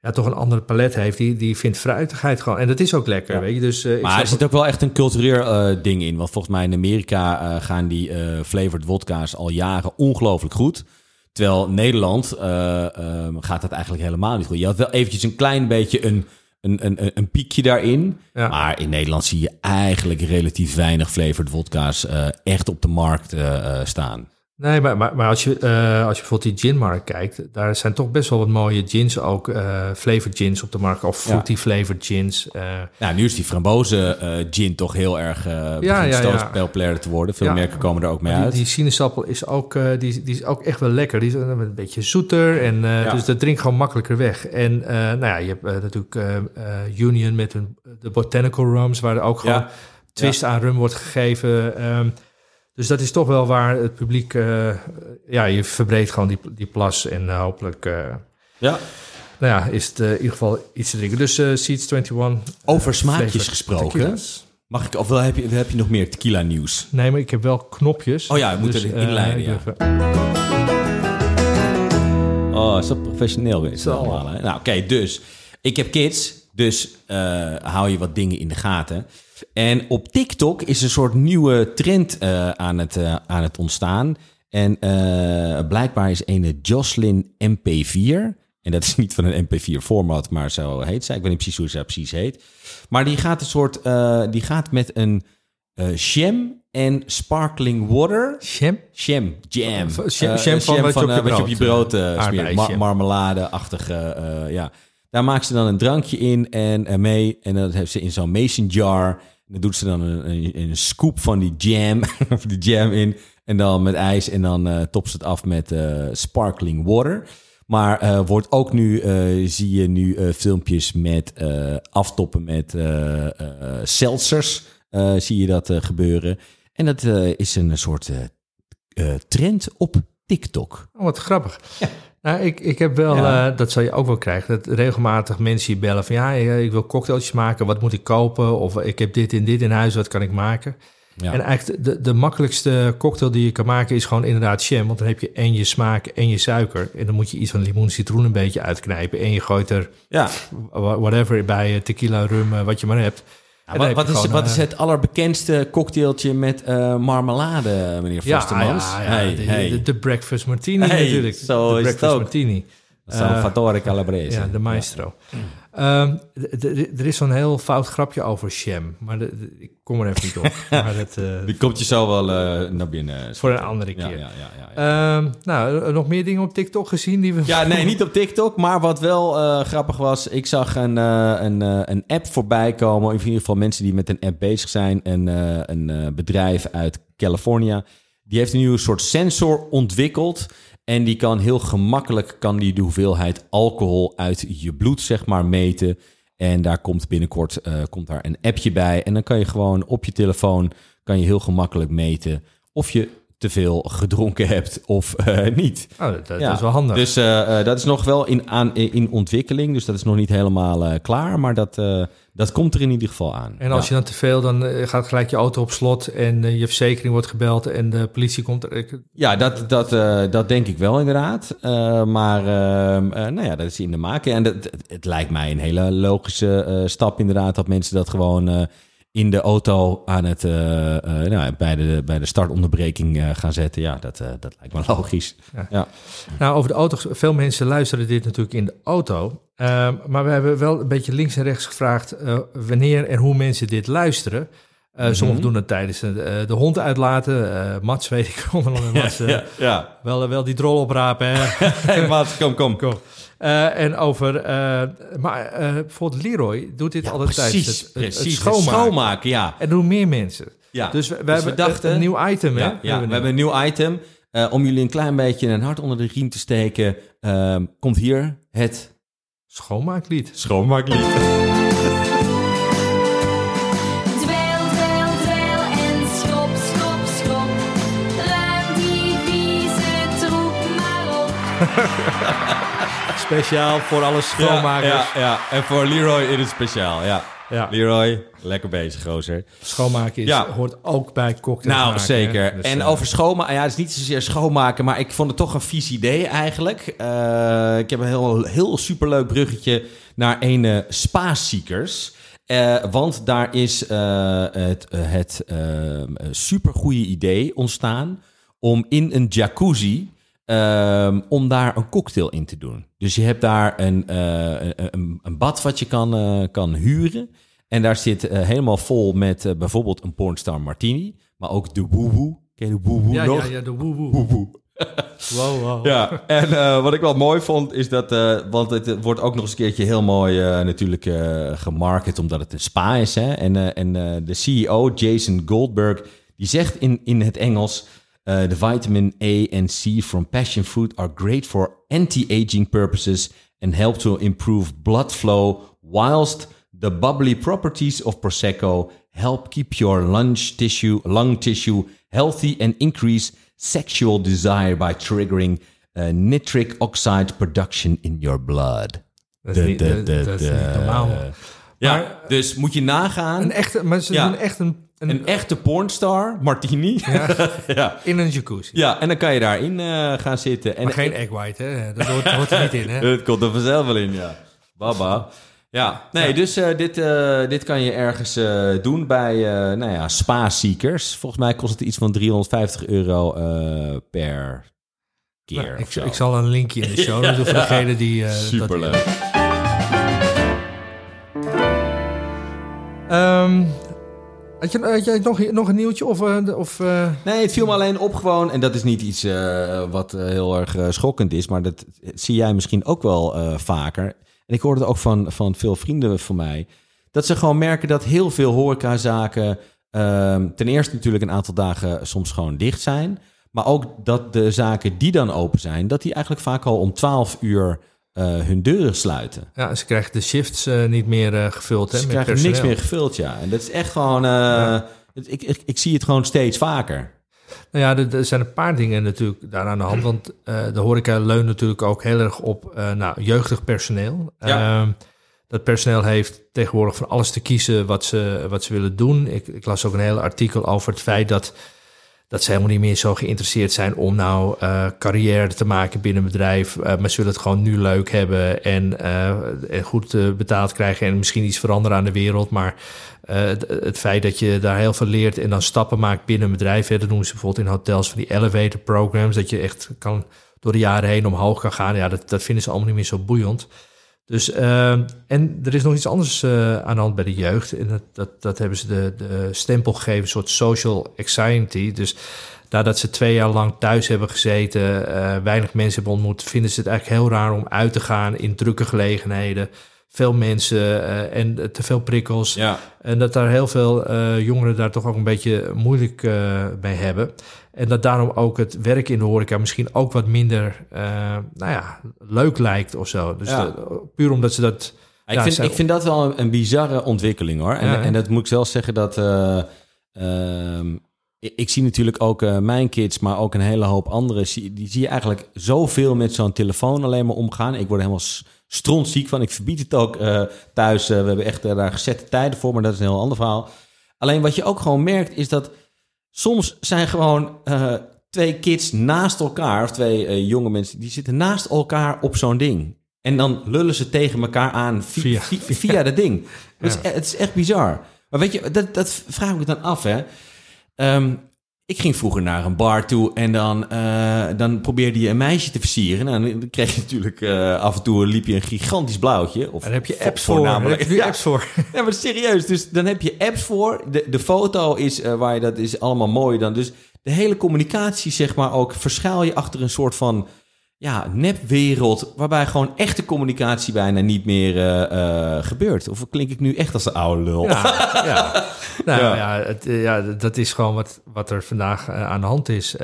ja, toch een andere palet heeft, die, die vindt fruitigheid gewoon. En dat is ook lekker, Ja. weet je. Dus, eh, Maar er zit ook wel echt een cultureel ding in. Want volgens mij in Amerika gaan die flavored wodka's al jaren ongelooflijk goed. Terwijl Nederland eh, eh, gaat dat eigenlijk helemaal niet goed. Je had wel eventjes een klein beetje een, een, een, een piekje daarin. Ja. Maar in Nederland zie je eigenlijk relatief weinig flavored wodka's eh, echt op de markt eh, staan. Nee, maar, maar, maar als, je, eh, als je bijvoorbeeld die ginmarkt kijkt, daar zijn toch best wel wat mooie gins ook, eh flavored gins op de markt, of Ja. fruity flavored gins. eh Nou, nu is die frambozen gin toch heel erg eh ja, ja. populairder te worden. Veel Ja. merken komen er ook mee uit. Die, sinaasappel is ook, die, die is ook echt wel lekker. Die is een beetje zoeter. En, Ja. Dus dat drinkt gewoon makkelijker weg. En nou ja, je hebt natuurlijk Union met hun, de botanical rums, waar er ook gewoon Ja. twist aan rum wordt gegeven. Ehm, dus dat is toch wel waar het publiek, eh, ja, je verbreedt gewoon die, die plas en eh, hopelijk, eh, Ja. nou ja, is het in ieder geval iets te drinken. Dus Seeds 21. Over smaakjes gesproken. tequila's. Mag ik, of wel heb je, heb je nog meer tequila nieuws? Nee, maar ik heb wel knopjes. Oh ja, we moeten Dus, inleiden, ja. even- Oh, zo professioneel is het Zo. allemaal. Hè? Nou, oké, dus ik heb kids, dus eh, hou je wat dingen in de gaten. En op TikTok is een soort nieuwe trend eh, aan, het, eh, aan het ontstaan. En eh, blijkbaar is een Jocelyn MP4. En dat is niet van een MP4-format, maar zo heet zij. Ik weet niet precies hoe ze precies heet. Maar die gaat een soort, die gaat met een jam en sparkling water. Jam? Jam, jam. Van- jam- van wat je op je brood brood, smeert. Ma- marmelade-achtige, ja. Daar maakt ze dan een drankje in en eh, mee. En dat heeft ze in zo'n mason jar. En dan doet ze dan een, een, een scoop van die jam, [laughs] of die jam in. En dan met ijs. En dan eh top ze het af met eh, sparkling water. Maar wordt ook nu, zie je nu filmpjes met aftoppen met seltzers. Zie je dat gebeuren. En dat is een soort trend op TikTok. Oh, wat grappig. Nou, ik, ik heb wel, Ja. eh, dat zal je ook wel krijgen, dat regelmatig mensen je bellen van ja, eh, ik wil cocktailtjes maken, wat moet ik kopen? Of ik heb dit en dit in huis, wat kan ik maken? Ja. En eigenlijk de, de makkelijkste cocktail die je kan maken is gewoon inderdaad jam. Want dan heb je en je smaak en je suiker. En dan moet je iets van limoen, citroen een beetje uitknijpen. En je gooit er ja. wha- whatever bij, eh, tequila, rum, eh, wat je maar hebt. Wat, heb wat is, wat eh, is het allerbekendste cocktailtje met eh, marmelade, meneer Vostermans? ja, ja, Hey, de, hey. de, de breakfast martini Hey, natuurlijk. zo de is breakfast martini. Salvatore Calabrese. Ja, de maestro. Ehm, er is zo'n heel fout grapje over sham, maar de- de- ik kom er even niet op. [laughs] maar dat, eh, Die komt je zo wel eh, naar binnen. voor een andere keer. ja, ja, ja, ja. Ehm, nou, eh, nog meer dingen op TikTok gezien die we... Ja, nee, niet op TikTok. Maar wat wel eh, grappig was, ik zag een, eh, een, eh, een app voorbij komen. In ieder geval mensen die met een app bezig zijn. Een, eh, een eh, bedrijf uit California. Die heeft een nieuwe soort sensor ontwikkeld. En die kan heel gemakkelijk kan die de hoeveelheid alcohol uit je bloed, zeg maar, meten. En daar komt binnenkort eh, komt daar een appje bij. En dan kan je gewoon op je telefoon kan je heel gemakkelijk meten of je te veel gedronken hebt of eh, niet. Oh, dat, Ja, is wel handig. Dus eh, dat is nog wel in, aan, in ontwikkeling. Dus dat is nog niet helemaal klaar. Maar dat, dat komt er in ieder geval aan. en als Ja. je dan te veel, dan eh, gaat gelijk je auto op slot en eh, je verzekering wordt gebeld en de politie komt er. Ja, dat, dat, eh, dat denk ik wel inderdaad. Maar ehm, eh, nou ja, dat is in de maak. En dat, het, het lijkt mij een hele logische stap inderdaad... dat mensen dat gewoon in de auto aan het, eh, eh, nou, bij, de, bij de startonderbreking eh, gaan zetten. Ja, dat, dat lijkt me [laughs] logisch. Ja. Ja. Nou, over de auto's. Veel mensen luisteren dit natuurlijk in de auto. Ehm, maar we hebben wel een beetje links en rechts gevraagd wanneer en hoe mensen dit luisteren. Eh, Sommigen doen het tijdens de hond uitlaten. Eh, Mats weet ik [laughs] Mats, eh, ja, ja. wel, wel die drol oprapen. Hè? [laughs] Hey, maat, kom, kom. Kom. Eh, en over, eh, maar eh, bijvoorbeeld Leroy doet dit altijd tijdens precies, het, het, het precies. schoonmaken. schoonmaken, ja. En doen meer mensen. ja. Dus we, hebben dachten- een nieuw item, hè? Ja, ja, we hebben een nieuw item. Eh, om jullie een klein beetje een hart onder de riem te steken, ehm, komt hier het Schoonmaaklied. schoonmaaklied. Dweil, dweil, dweil en [laughs] Speciaal voor alle schoonmakers. Ja, ja, ja. En voor Leroy in het speciaal, ja. Ja. Leroy, lekker bezig, gozer. Schoonmaken is, hoort ook bij cocktails Nou, maken, zeker. Dus, en eh, over schoonmaken, ja, het is niet zozeer schoonmaken, maar ik vond het toch een vies idee eigenlijk. Eh, ik heb een heel, heel superleuk bruggetje naar een eh, Spa-seekers. Want daar is het, het eh, supergoeie idee ontstaan om in een jacuzzi ehm, om daar een cocktail in te doen. Dus je hebt daar een, eh, een, een, bad wat je kan, eh, kan huren. En daar zit eh, helemaal vol met bijvoorbeeld een pornstar martini. Maar ook de woewoe. Ken je de woewoe Ja, nog? ja, ja, de. [laughs] Woewoe. Wow, wow. Ja, en wat ik wel mooi vond is dat, want het wordt ook nog eens een keertje heel mooi natuurlijk gemarket, omdat het een spa is. Hè? En, en de CEO, Jason Goldberg, die zegt in, in het Engels, eh the vitamin A and C from passion fruit are great for anti-aging purposes and help to improve blood flow, whilst the bubbly properties of Prosecco help keep your lunch tissue, lung tissue healthy and increase sexual desire by triggering uh, nitric oxide production in your blood. Dat is niet, dat- dat is niet normaal. Ja, Maar- dus moet je nagaan. Een echte, maar ze Ja. doen echt een, een, Een echte pornstar, Martini. Ja. [laughs] ja. in een jacuzzi. en dan kan je daarin eh, gaan zitten. En Maar geen egg white, hè? Dat hoort, hoort er niet in, hè? [laughs] Het komt er vanzelf wel in, ja. Baba. Ja, nee, dus eh, dit, eh, dit kan je ergens doen bij nou ja, spa-seekers. Volgens mij kost het iets van 350 euro per keer. Nou, ik, zal een linkje in de [laughs] show doen voor degene die... eh, dat- Superleuk. Had, je, jij nog, een nieuwtje? Of, eh, of, eh, Nee, het viel me alleen op gewoon, en dat is niet iets eh, wat heel erg schokkend is, maar dat zie jij misschien ook wel vaker. En ik hoorde het ook van, van veel vrienden van mij, dat ze gewoon merken dat heel veel horecazaken ehm, ten eerste natuurlijk een aantal dagen soms gewoon dicht zijn, maar ook dat de zaken die dan open zijn, dat die eigenlijk vaak al om 12 uur hun deuren sluiten. ja, ze krijgen de shifts eh, niet meer eh, gevuld, hè? Ze met krijgen niks meer gevuld, ja. En dat is echt gewoon, eh, ik, ik, ik zie het gewoon steeds vaker. Nou ja, er, er zijn een paar dingen natuurlijk daar aan de hand. Want eh, de horeca leunt natuurlijk ook heel erg op eh, nou, jeugdig personeel. Ja. Ehm, dat personeel heeft tegenwoordig van alles te kiezen wat ze, wat ze willen doen. Ik, ik las ook een hele artikel over het feit dat, dat ze helemaal niet meer zo geïnteresseerd zijn om nou eh, carrière te maken binnen een bedrijf. Eh, maar ze willen het gewoon nu leuk hebben en, eh, en goed betaald krijgen en misschien iets veranderen aan de wereld. Maar het, het feit dat je daar heel veel leert en dan stappen maakt binnen een bedrijf. Hè, dat noemen ze bijvoorbeeld in hotels van die elevator programs. Dat je echt kan door de jaren heen omhoog kan gaan. Ja, dat, dat vinden ze allemaal niet meer zo boeiend. Dus, eh, en er is nog iets anders eh, aan de hand bij de jeugd. En dat, dat, dat hebben ze de, de stempel gegeven, een soort social anxiety. Dus nadat ze twee jaar lang thuis hebben gezeten, eh, weinig mensen hebben ontmoet, vinden ze het eigenlijk heel raar om uit te gaan in drukke gelegenheden. Veel mensen en te veel prikkels. Ja. En dat daar heel veel jongeren daar toch ook een beetje moeilijk mee hebben. En dat daarom ook het werk in de horeca misschien ook wat minder eh, nou ja, leuk lijkt of zo. Dus Ja. dat- puur omdat ze dat... Ik, Ja, vind, zij- ik vind dat wel een, een bizarre ontwikkeling hoor. En, Ja, en dat moet ik zelf zeggen dat. eh, ehm, ik, ik zie natuurlijk ook eh, mijn kids, maar ook een hele hoop anderen. zie- Die zie je eigenlijk zoveel met zo'n telefoon alleen maar omgaan. Ik word helemaal strontziek van. Ik verbied het ook thuis. We hebben echt daar gezette tijden voor, maar dat is een heel ander verhaal. Alleen wat je ook gewoon merkt is dat soms zijn gewoon eh, twee kids naast elkaar, of twee eh, jonge mensen, die zitten naast elkaar op zo'n ding. En dan lullen ze tegen elkaar aan via, Via- via, via dat ding. Het, is, e- het is echt bizar. Maar weet je, dat, dat vraag ik me dan af, hè. Ehm, ik ging vroeger naar een bar toe en dan, eh, dan probeerde je een meisje te versieren. Nou, dan kreeg je natuurlijk eh, af en toe liep je een gigantisch blauwtje. Of Daar heb je apps voor. Daar voornamelijk- heb je Ja. apps voor. [laughs] Ja, maar serieus. Dus dan heb je apps voor. De, de foto is eh, waar je dat is allemaal mooi dan. Dus de hele communicatie, zeg maar, ook verschuil je achter een soort van ja, nepwereld. Waarbij gewoon echte communicatie bijna niet meer eh, eh, gebeurt. Of klink ik nu echt als een oude lul? Ja, ja. [laughs] Nou, Ja. ja. het, eh, ja, dat is gewoon wat, wat er vandaag aan de hand is.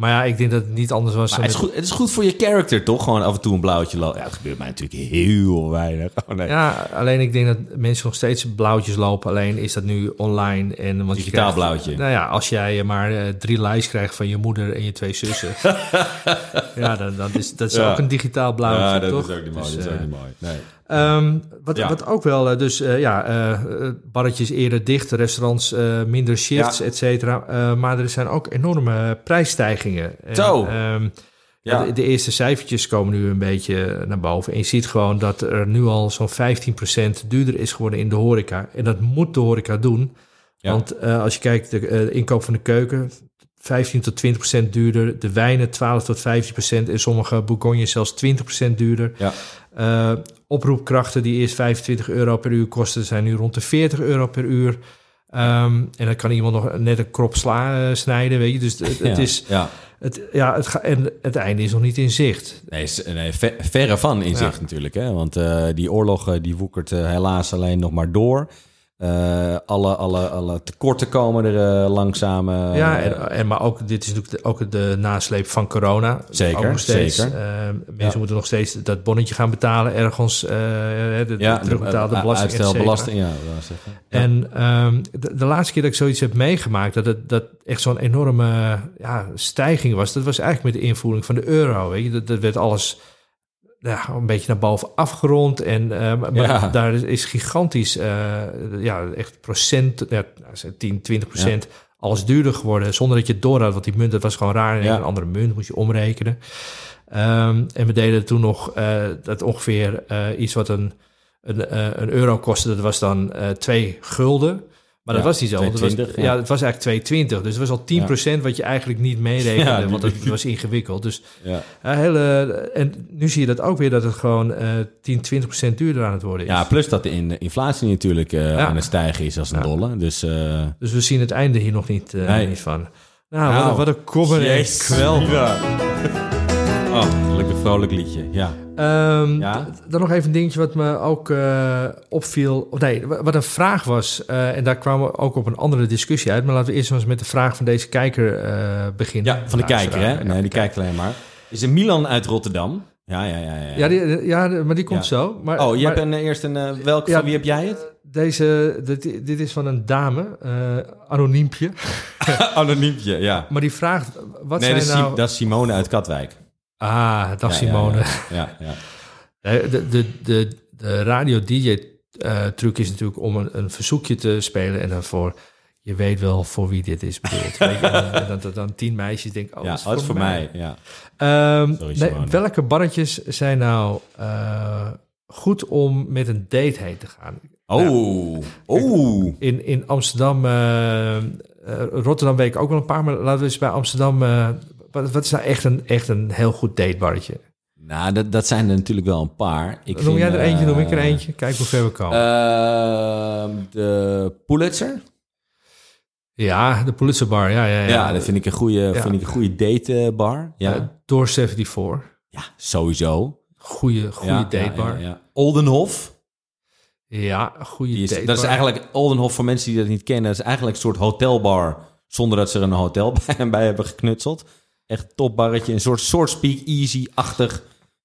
Maar ja, ik denk dat het niet anders was. Het, is goed, het is goed voor je character, toch? Gewoon af en toe een blauwtje lopen. Ja, dat gebeurt mij natuurlijk heel weinig. Oh, nee. Ja, alleen ik denk dat mensen nog steeds blauwtjes lopen. Alleen is dat nu online. En, want je Digitaal krijgt- blauwtje. Nou ja, als jij maar eh, drie likes krijgt van je moeder en je twee zussen. [laughs] ja, dan, dan is dat is Ja. ook een digitaal blauwtje, Ja, dat toch? is ook niet mooi. Dus, dat is ook eh, niet mooi. Nee. Ehm, wat, Ja. wat ook wel, eh, dus eh, ja, eh, barretjes eerder dicht, restaurants minder shifts, Ja. et cetera. Maar er zijn ook enorme prijsstijgingen. En, Zo. ehm, Ja. de, de eerste cijfertjes komen nu een beetje naar boven. En je ziet gewoon dat er nu al zo'n 15% duurder is geworden in de horeca. En dat moet de horeca doen. Want als je kijkt, de inkoop van de keuken... 15 tot 20 procent duurder. De wijnen 12 tot 15 procent. En sommige bourgognes zelfs 20 procent duurder. Ja. Eh, oproepkrachten die eerst 25 euro per uur kosten, zijn nu rond de 40 euro per uur. Ehm, en dan kan iemand nog net een krop sla eh, snijden, weet je. Dus het, is, Ja. het, ja, het ga, en het einde is nog niet in zicht. Nee, nee ver- verre van in zicht natuurlijk. Hè? Want eh, die oorlog die woekert helaas alleen nog maar door. Eh, alle, alle, alle tekorten komen er eh, langzaam. eh, ja, en, en, maar ook, dit is natuurlijk de- ook de nasleep van corona. Zeker, Ook nog steeds, zeker. mensen Ja. moeten nog steeds dat bonnetje gaan betalen ergens. de, de, ja, terugbetaalde eh, belasting, zeggen. Ja. En ehm, de, de laatste keer dat ik zoiets heb meegemaakt, dat het dat echt zo'n enorme ja, stijging was, dat was eigenlijk met de invoering van de euro. Weet je? Dat, dat werd alles ja, een beetje naar boven afgerond. En eh, maar Ja. daar is- is gigantisch, eh, ja, echt procent, ja, nou, zeg 10, 20 procent, alles duurder geworden. Zonder dat je het door had, want die munt, dat was gewoon raar. En Ja. een andere munt moest je omrekenen. Ehm, en we deden toen nog eh, dat ongeveer iets wat een, een, een euro kostte. Dat was dan 2 gulden. Maar dat was niet zo. Het was, 2,20, ja. ja. het was eigenlijk 2,20. Dus het was al 10% wat je eigenlijk niet meerekende. Want het was ingewikkeld. Dus Ja. eh, hele, en nu zie je dat ook weer dat het gewoon eh 10, 20% duurder aan het worden is. ja, plus dat de in- inflatie natuurlijk eh, Ja. aan het stijgen is als een Ja. dolle. Dus eh, Dus we zien het einde hier nog niet, eh, Nee. niet van. Nou, wat, Nou, een- wat een kommer en Jezus. kwel. Ja. [laughs] Oh, gelukkig vrolijk liedje. Ja. Ehm, Ja? Dan nog even een dingetje wat me ook eh, opviel. Of nee, wa- wat een vraag was. eh, en daar kwamen we ook op een andere discussie uit. Maar laten we eerst eens met de vraag van deze kijker eh, beginnen. ja, van de kijker, hè? Nee, die kijkt alleen maar. Is een Milan uit Rotterdam? Ja, ja, ja. ja. Ja, die, ja, maar die komt Ja. zo. Maar, oh, je maar hebt een, eerst een... welke, van wie heb jij het? Deze, dit, dit is van een dame, anoniempje. [laughs] Anoniempje, ja. Maar die vraagt, wat nee, zijn dat nou... dat is Simone uit Katwijk. Ah, dag Simone. Ja, ja. Eh, De, de, de, de radio-dj-truc is natuurlijk om een, een verzoekje te spelen en dan voor... Je weet wel voor wie dit is bedoeld. En, dat er dan tien meisjes denken, oh, ja, dat is oh, voor mij. Ja. Ehm, nee, welke barretjes zijn nou eh, goed om met een date heen te gaan? Oh, oh. In, in Amsterdam, eh, eh, Rotterdam weet ik ook wel een paar, maar laten we eens bij Amsterdam... eh, wat, wat is nou echt een, echt een heel goed datebarretje? Nou, dat, dat zijn er natuurlijk wel een paar. Ik noem jij er eentje, eh, noem ik er eentje. Kijk hoe ver we komen. ehm, de Pulitzer. ja, de Pulitzer Bar, ja, ja, Ja, ja. dat vind ik een goede, Ja. vind ik een goede datebar. Ja. Eh, Door 74. ja, sowieso. Goeie, goede ja, datebar. Ja, Ja, ja. Oldenhof. goede is, datebar. dat is eigenlijk, Oldenhof, voor mensen die dat niet kennen, dat is eigenlijk een soort hotelbar. Zonder dat ze er een hotel [laughs] bij, bij hebben geknutseld. Echt topbarretje, een soort, soort.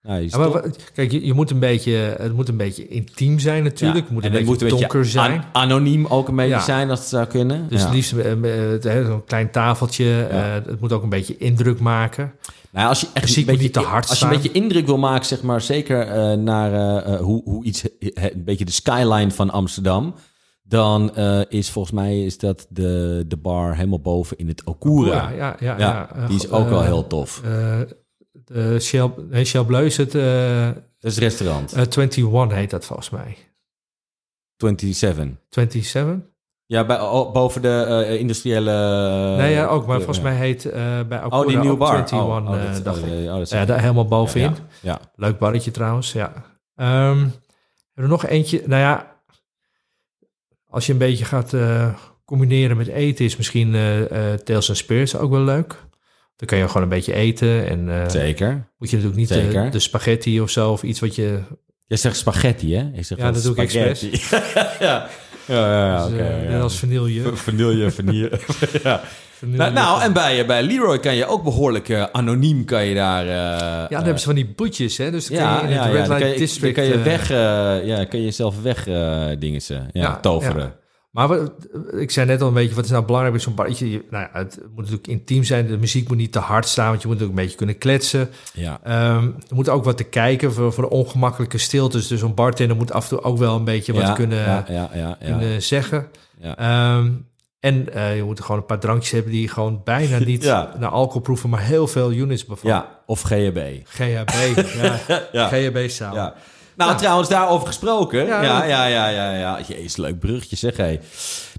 Nou, Ja, maar top. wat- kijk, je, je moet een beetje, het moet een beetje intiem zijn natuurlijk. Ja, Het moet en een het beetje moet donker zijn. an- anoniem ook een beetje Ja. zijn als het zou kunnen. Dus liefst eh, eh, eh, zo'n klein tafeltje. eh, het moet ook een beetje indruk maken. Nou, als je echt Muziek een moet beetje, te hard als je een beetje indruk wil maken, zeg maar, zeker naar hoe, hoe iets, een beetje de skyline van Amsterdam, dan eh, is volgens mij is dat de, de bar helemaal boven in het Okura. Ja, ja, ja. Ja, ja. die is Eh, ook wel heel tof. eh, de Shell, nee, Shell Bleu is het. Dat is het restaurant. eh, 21 heet dat volgens mij. 27. 27? Ja, bij, oh, boven de industriële... nee, ja, ook. Maar volgens mij heet eh bij Alcora Oh, die nieuwe bar. 21, oh, dat, oh, dat Ja, daar helemaal bovenin. ja, ja. Leuk barretje trouwens, ja. Ehm, hebben we er nog eentje? Nou ja, als je een beetje gaat eh, combineren met eten... is misschien eh Tales and Spirits ook wel leuk. Dan kan je gewoon een beetje eten. En Zeker. moet je natuurlijk niet de, de spaghetti of zo... of iets wat je... Jij zegt spaghetti, hè? Ik zeg Ja, dat doe ik spaghetti. [laughs] ja, ja, ja, ja, dus, oké. eh, ja. Net als vanille. Vanille, [laughs] vanille. [laughs] ja. Nou, nou, en bij, bij Leroy kan je ook behoorlijk eh, anoniem kan je daar... eh, ja, dan hebben ze van die boetjes, hè? Dus dan ja, kan je in het ja, Red Light District... dan kan je eh, weg, eh, ja, kan je zelf weg eh dingen Ja, toveren. Maar ik zei net al een beetje, wat is nou belangrijk bij zo'n barretje? Je- Nou ja, het moet natuurlijk intiem zijn. De muziek moet niet te hard staan, want je moet ook een beetje kunnen kletsen. Ja. Ehm, er moet ook wat te kijken voor, voor de ongemakkelijke stiltes. Dus zo'n bartender moet af en toe ook wel een beetje wat kunnen, ja, ja, ja, ja. kunnen zeggen. Ja. Ehm, en eh, je moet gewoon een paar drankjes hebben die gewoon bijna niet [laughs] naar alcohol proeven, maar heel veel units bevatten. Ja, of GHB. GHB, ja. [laughs] Ja. GHB-zaal. Ja. Nou, trouwens, daarover gesproken. Ja, Ja, ja, ja, ja. ja, Jezus, leuk bruggetje zeg, hé.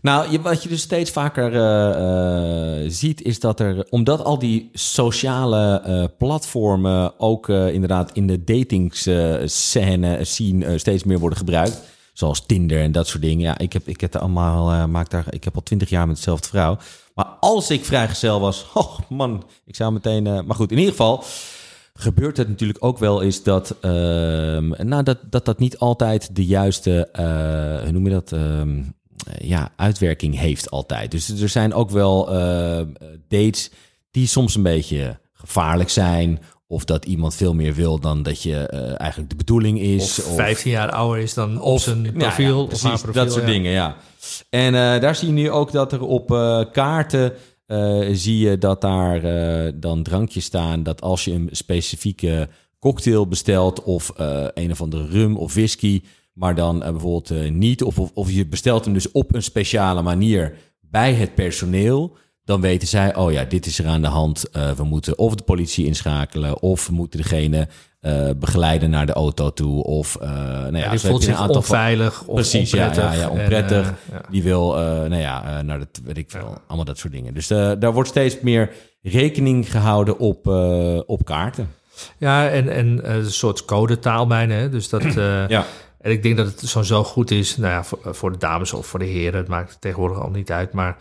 Nou, je, wat je dus steeds vaker eh, eh, ziet, is dat er... Omdat al die sociale eh, platformen ook inderdaad in de datingscène scene steeds meer worden gebruikt. Zoals Tinder en dat soort dingen. Ja, ik heb, ik heb er allemaal... maak daar, ik heb al twintig jaar met dezelfde vrouw. Maar als ik vrijgezel was... [laughs] Oh man, ik zou meteen... maar goed, in ieder geval gebeurt het natuurlijk ook wel is dat, ehm, nou, dat, dat dat niet altijd de juiste, eh, hoe noem je dat, ehm, eh, ja, uitwerking heeft altijd. Dus er zijn ook wel eh, dates die soms een beetje gevaarlijk zijn. Of dat iemand veel meer wil dan dat je eh, eigenlijk de bedoeling is. Of 15 jaar ouder is dan op zijn profiel. ja, of precies, haar profiel, dat soort ja. dingen, ja. En daar zie je nu ook dat er op kaarten eh, zie je dat daar eh, dan drankjes staan. Dat als je een specifieke cocktail bestelt of eh, een of andere rum of whisky, maar dan bijvoorbeeld niet, of, of, of je bestelt hem dus op een speciale manier bij het personeel. Dan weten zij, oh ja, dit is er aan de hand. We moeten of de politie inschakelen, of we moeten degene eh, begeleiden naar de auto toe. Of, eh nou ja, Ja, die zo heb voelt een zich aantal van- onveilig of Precies, ja, onprettig. ja, ja, En, onprettig. eh, ja. Die wil, nou ja, naar de, weet ik veel, allemaal dat soort dingen. Dus daar wordt steeds meer rekening gehouden op, op kaarten. Ja, en, en een soort codetaal bijna. Hè? Dus dat, [clears throat] Ja. En ik denk dat het zo, zo goed is, nou ja, voor, voor de dames of voor de heren, het maakt tegenwoordig al niet uit. Maar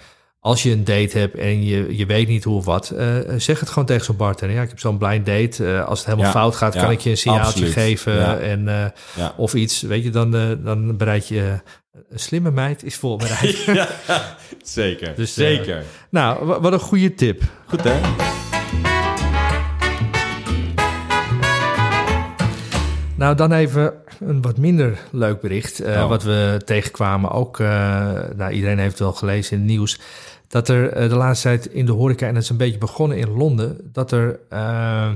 als je een date hebt en je, je weet niet hoe of wat, eh, zeg het gewoon tegen zo'n bartender. Ja, ik heb zo'n blind date. Eh, als het helemaal Ja, fout gaat, ja, kan ik je een signaaltje absoluut. geven. Ja. En, eh. Of iets, weet je, dan, dan bereid je... Een slimme meid is voorbereid. [laughs] ja, zeker. Dus, zeker. nou, wa- wat een goede tip. Goed hè? Nou, dan even een wat minder leuk bericht. Oh. Wat we tegenkwamen ook, nou, iedereen heeft het wel gelezen in het nieuws... dat er eh, de laatste tijd in de horeca, en dat is een beetje begonnen in Londen... dat er eh,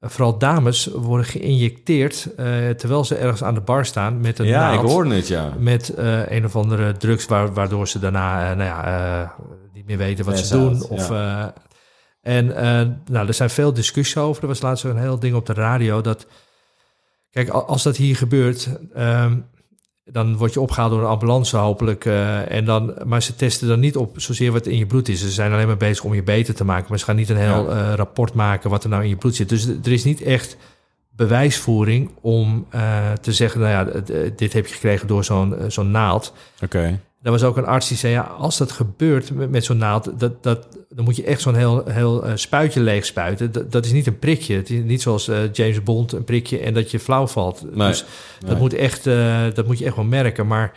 vooral dames worden geïnjecteerd... eh, terwijl ze ergens aan de bar staan met een Ja, ik hoorde het, ja. met een of andere drugs waar, waardoor ze daarna nou ja, niet meer weten wat ze doen. out, Of, en nou, er zijn veel discussies over. Er was laatst een heel ding op de radio dat... Kijk, al- als dat hier gebeurt, ehm, dan word je opgehaald door een ambulance hopelijk. eh, en dan, maar ze testen dan niet op zozeer wat in je bloed is. Ze zijn alleen maar bezig om je beter te maken. Maar ze gaan niet een heel eh, rapport maken wat er nou in je bloed zit. Dus er is niet echt bewijsvoering om eh, te zeggen... nou ja, dit heb je gekregen door zo'n zo'n naald. Oké. Er was ook een arts die zei, ja, als dat gebeurt met, met zo'n naald, dat, dat, dan moet je echt zo'n heel, heel eh, spuitje leeg spuiten. Dat, dat is niet een prikje. Het is niet zoals eh, James Bond, een prikje en dat je flauw valt. Nee, dus dat, nee. moet echt, eh, dat moet je echt wel merken. Maar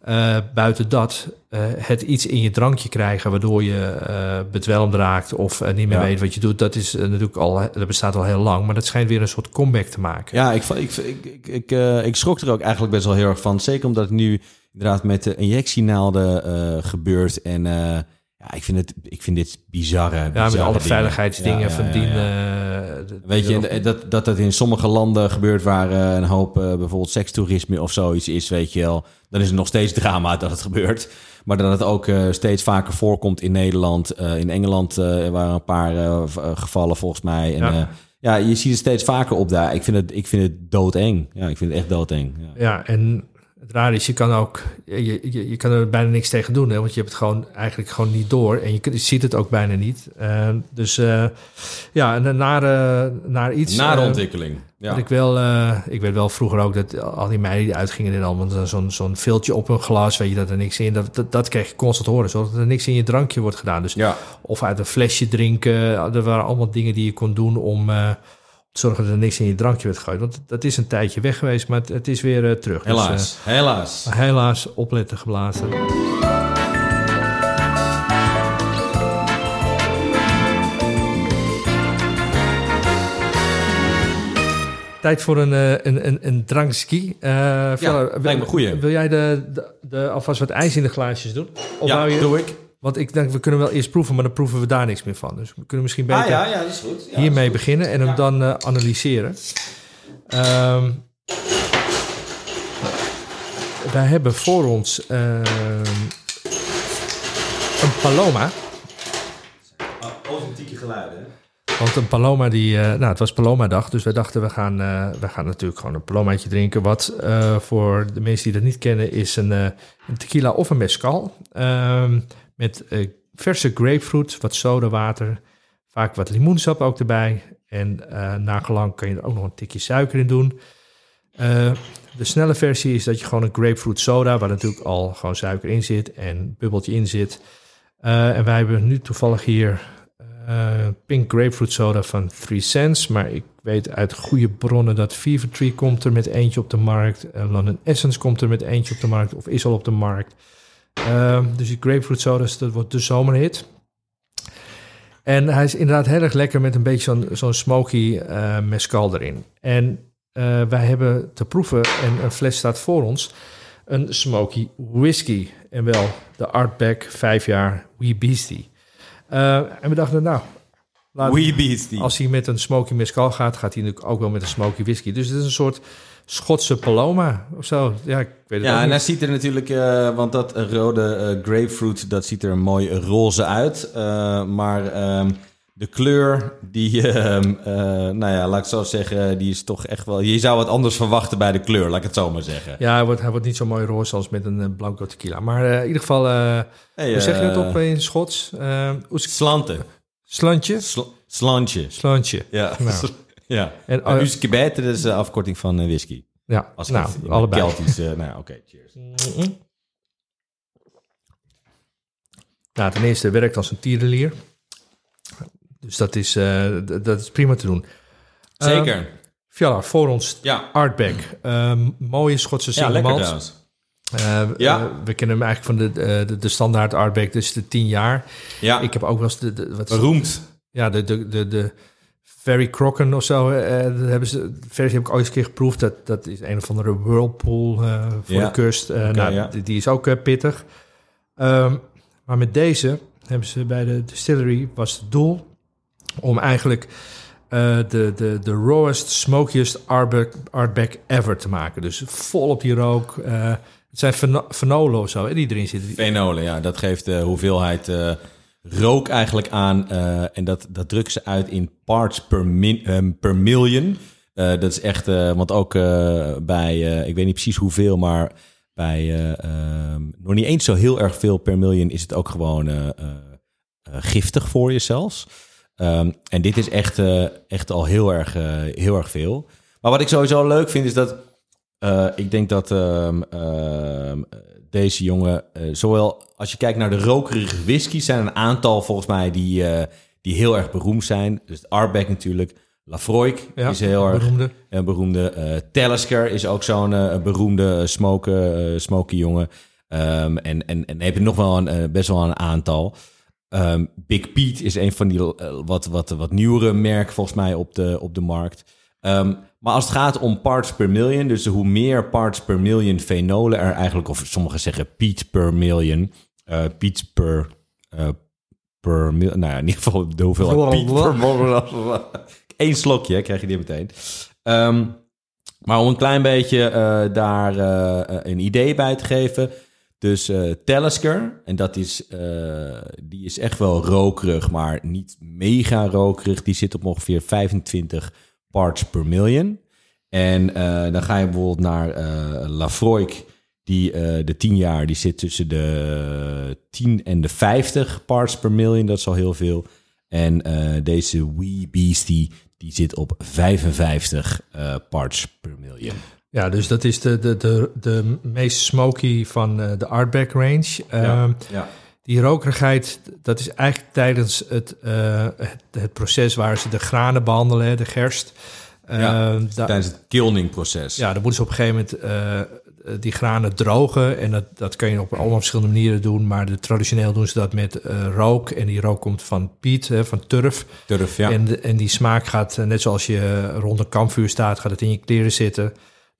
eh, buiten dat, eh, het iets in je drankje krijgen waardoor je eh bedwelmd raakt of niet meer Ja. weet wat je doet, dat is natuurlijk al, dat bestaat al heel lang. Maar dat schijnt weer een soort comeback te maken. Ja, ik, ik, ik, ik, ik, ik schrok er ook eigenlijk best wel heel erg van. Zeker omdat het nu inderdaad met de injectienaalden eh, gebeurt. En eh, ja, ik vind, het, ik vind dit bizarre, Ja, met bizarre alle dingen. veiligheidsdingen Ja, ja, van ja, die... ja. eh, Weet je, en dat, dat dat in sommige landen gebeurt waar een hoop bijvoorbeeld sekstoerisme of zoiets is, weet je wel. Dan is het nog steeds drama dat het gebeurt. Maar dat het ook steeds vaker voorkomt in Nederland. In Engeland waren een paar gevallen volgens mij. En, Ja. ja. ja, je ziet het steeds vaker op daar. Ik vind het, ik vind het doodeng. Ja, ik vind het echt doodeng. Ja. Ja, en het rare is, je kan ook, je, je, je kan er bijna niks tegen doen, hè, want je hebt het gewoon eigenlijk gewoon niet door en je, je ziet het ook bijna niet. Eh, dus eh, ja, en naar, naar iets. Nare eh, ontwikkeling. Ja. ik wel, eh, ik weet wel vroeger ook dat al die meiden die uitgingen en allemaal zo'n zo'n viltje op een glas, weet je dat er niks in, dat, dat, dat kreeg je constant horen, zodat er niks in je drankje wordt gedaan. Dus ja. of uit een flesje drinken. Er waren allemaal dingen die je kon doen om zorgen dat er niks in je drankje werd gegooid. Want dat is een tijdje weg geweest, maar het, het is weer eh, terug. Dus, Helaas. Helaas. eh, helaas, opletten geblazen. Tijd voor een, eh, een, een, een drankski. Eh, Vella, lijkt me een goeie. Wil jij de, de, de, alvast wat ijs in de glaasjes doen? Of ja, je, doe ik. Want ik denk, we kunnen wel eerst proeven, maar dan proeven we daar niks meer van. Dus we kunnen misschien beter Ah ja, ja, dat is goed. Ja, hiermee beginnen en hem dan eh, analyseren. Ehm, wij hebben voor ons ehm, een paloma. Ah, Authentieke geluiden. hè? Want een paloma die, eh, nou het was paloma-dag, dus wij dachten we gaan, eh, we gaan natuurlijk gewoon een palomaatje drinken. Wat voor de mensen die dat niet kennen is een, een tequila of een mezcal. Ehm, met eh, verse grapefruit, wat sodawater, vaak wat limoensap ook erbij. En eh na gelang kan je er ook nog een tikje suiker in doen. Eh, de snelle versie is dat je gewoon een grapefruit soda, waar natuurlijk al gewoon suiker in zit en bubbeltje in zit. Eh, en wij hebben nu toevallig hier eh, pink grapefruit soda van 3 cents. Maar ik weet uit goede bronnen dat Fever Tree komt er met eentje op de markt. Uh, London Essence komt er met eentje op de markt of is al op de markt. Ehm, dus die grapefruit soda's, dat wordt de zomerhit. En hij is inderdaad heel erg lekker met een beetje zo'n zo'n smoky eh mescal erin. En eh, wij hebben te proeven, en een fles staat voor ons, een smoky whisky. En wel de Artback 5 jaar Wee Beastie. Eh, en we dachten, nou, laat- Wee Beastie. als hij met een smoky mescal gaat, gaat hij natuurlijk ook wel met een smoky whisky. Dus het is een soort Schotse paloma of zo. Ja, ik weet het Ja, en hij ziet er natuurlijk, eh, want dat rode eh, grapefruit, dat ziet er mooi roze uit. Eh, maar ehm, de kleur, die, [laughs] ehm, eh, nou ja, laat ik zo zeggen, die is toch echt wel... Je zou wat anders verwachten bij de kleur, laat ik het zo maar zeggen. Ja, hij wordt, hij wordt niet zo mooi roze als met een blanco tequila. Maar in ieder geval, Hey, hoe zeg je het op in Schots? Slanten. slantje? Sl- slantje. Slantje. Ja. Nou. [laughs] ja. En, En Uskebet, dat is de afkorting van eh, whisky. ja, Als nou, het allebei. Keltisch, eh, nou ja, oké, cheers. Nou, ten eerste werkt als een tierenlier. Dus dat is, dat is prima te doen. Zeker. Ehm, Fjalla, voor ons ja. Artback. Ehm, mooie Schotse Ja, single. Eh, Ja. we kennen hem eigenlijk van de, de, de standaard Artback, dus de 10 jaar. Ja, Ik heb ook wel eens de, de, wat, beroemd. ja, de, de, de, de Very Crocken of zo. dat hebben ze, de versie heb ik ooit eens een keer geproefd. Dat, dat is een of andere whirlpool eh, voor Ja. de kust. Nou, ja. die, die is ook pittig. Ehm, maar met deze hebben ze bij de distillery was het doel om eigenlijk de, de, de rawest, smokiest Artback, ever te maken. Dus vol op die rook. het zijn feno- fenolen of zo hè, die erin zitten. Fenolen, ja. Dat geeft de hoeveelheid rook eigenlijk aan. eh, en dat, dat drukken ze uit in parts per, min, ehm, per million. Eh, dat is echt, eh, want ook bij, ik weet niet precies hoeveel, maar bij eh, ehm, nog niet eens zo heel erg veel per million is het ook gewoon giftig voor je zelfs. Ehm, en dit is echt, echt al heel erg, heel erg veel. Maar wat ik sowieso leuk vind is dat ik denk dat deze jongen, eh, zowel als je kijkt naar de rokerige whiskies, zijn er een aantal volgens mij die, eh, die heel erg beroemd zijn. Dus Arbeck natuurlijk, Lafroik Ja, is heel erg beroemde. een beroemde. Talisker is ook zo'n beroemde smoke, smoky jongen. Ehm, en, en, en heb je nog wel een, best wel een aantal. Ehm, Big Pete is een van die wat, wat, wat nieuwere merk volgens mij op de, op de markt. Ehm, maar als het gaat om parts per million, dus hoe meer parts per million fenolen er eigenlijk, of sommigen zeggen peat per million, eh peat per, eh, per mil, nou ja, in ieder geval de hoeveelheid peat per Eén slokje krijg je die meteen. Ehm, maar om een klein beetje eh, daar een idee bij te geven. Dus eh Talisker, en dat is, die is echt wel rokerig, maar niet mega rokerig. Die zit op ongeveer 25 parts per million. En eh, dan ga je bijvoorbeeld naar eh Lafroik. Die, eh, de 10 jaar die zit tussen de 10 en de 50 parts per million. Dat is al heel veel. En deze Wee Beastie die zit op 55 eh, parts per million. Ja, dus dat is de, de, de, de meest smoky van de Artback range. Ehm, ja. Die rokerigheid, dat is eigenlijk tijdens het, eh, het, het proces waar ze de granen behandelen, de gerst. Ja, da- Tijdens het kilning-proces. ja, dan moeten ze op een gegeven moment eh, die granen drogen. En dat, dat kan je op allemaal verschillende manieren doen. Maar de, traditioneel doen ze dat met eh, rook. En die rook komt van piet, hè, van turf. Turf, ja. En, en die smaak gaat, eh, net zoals je eh, rond een kampvuur staat, gaat het in je kleren zitten.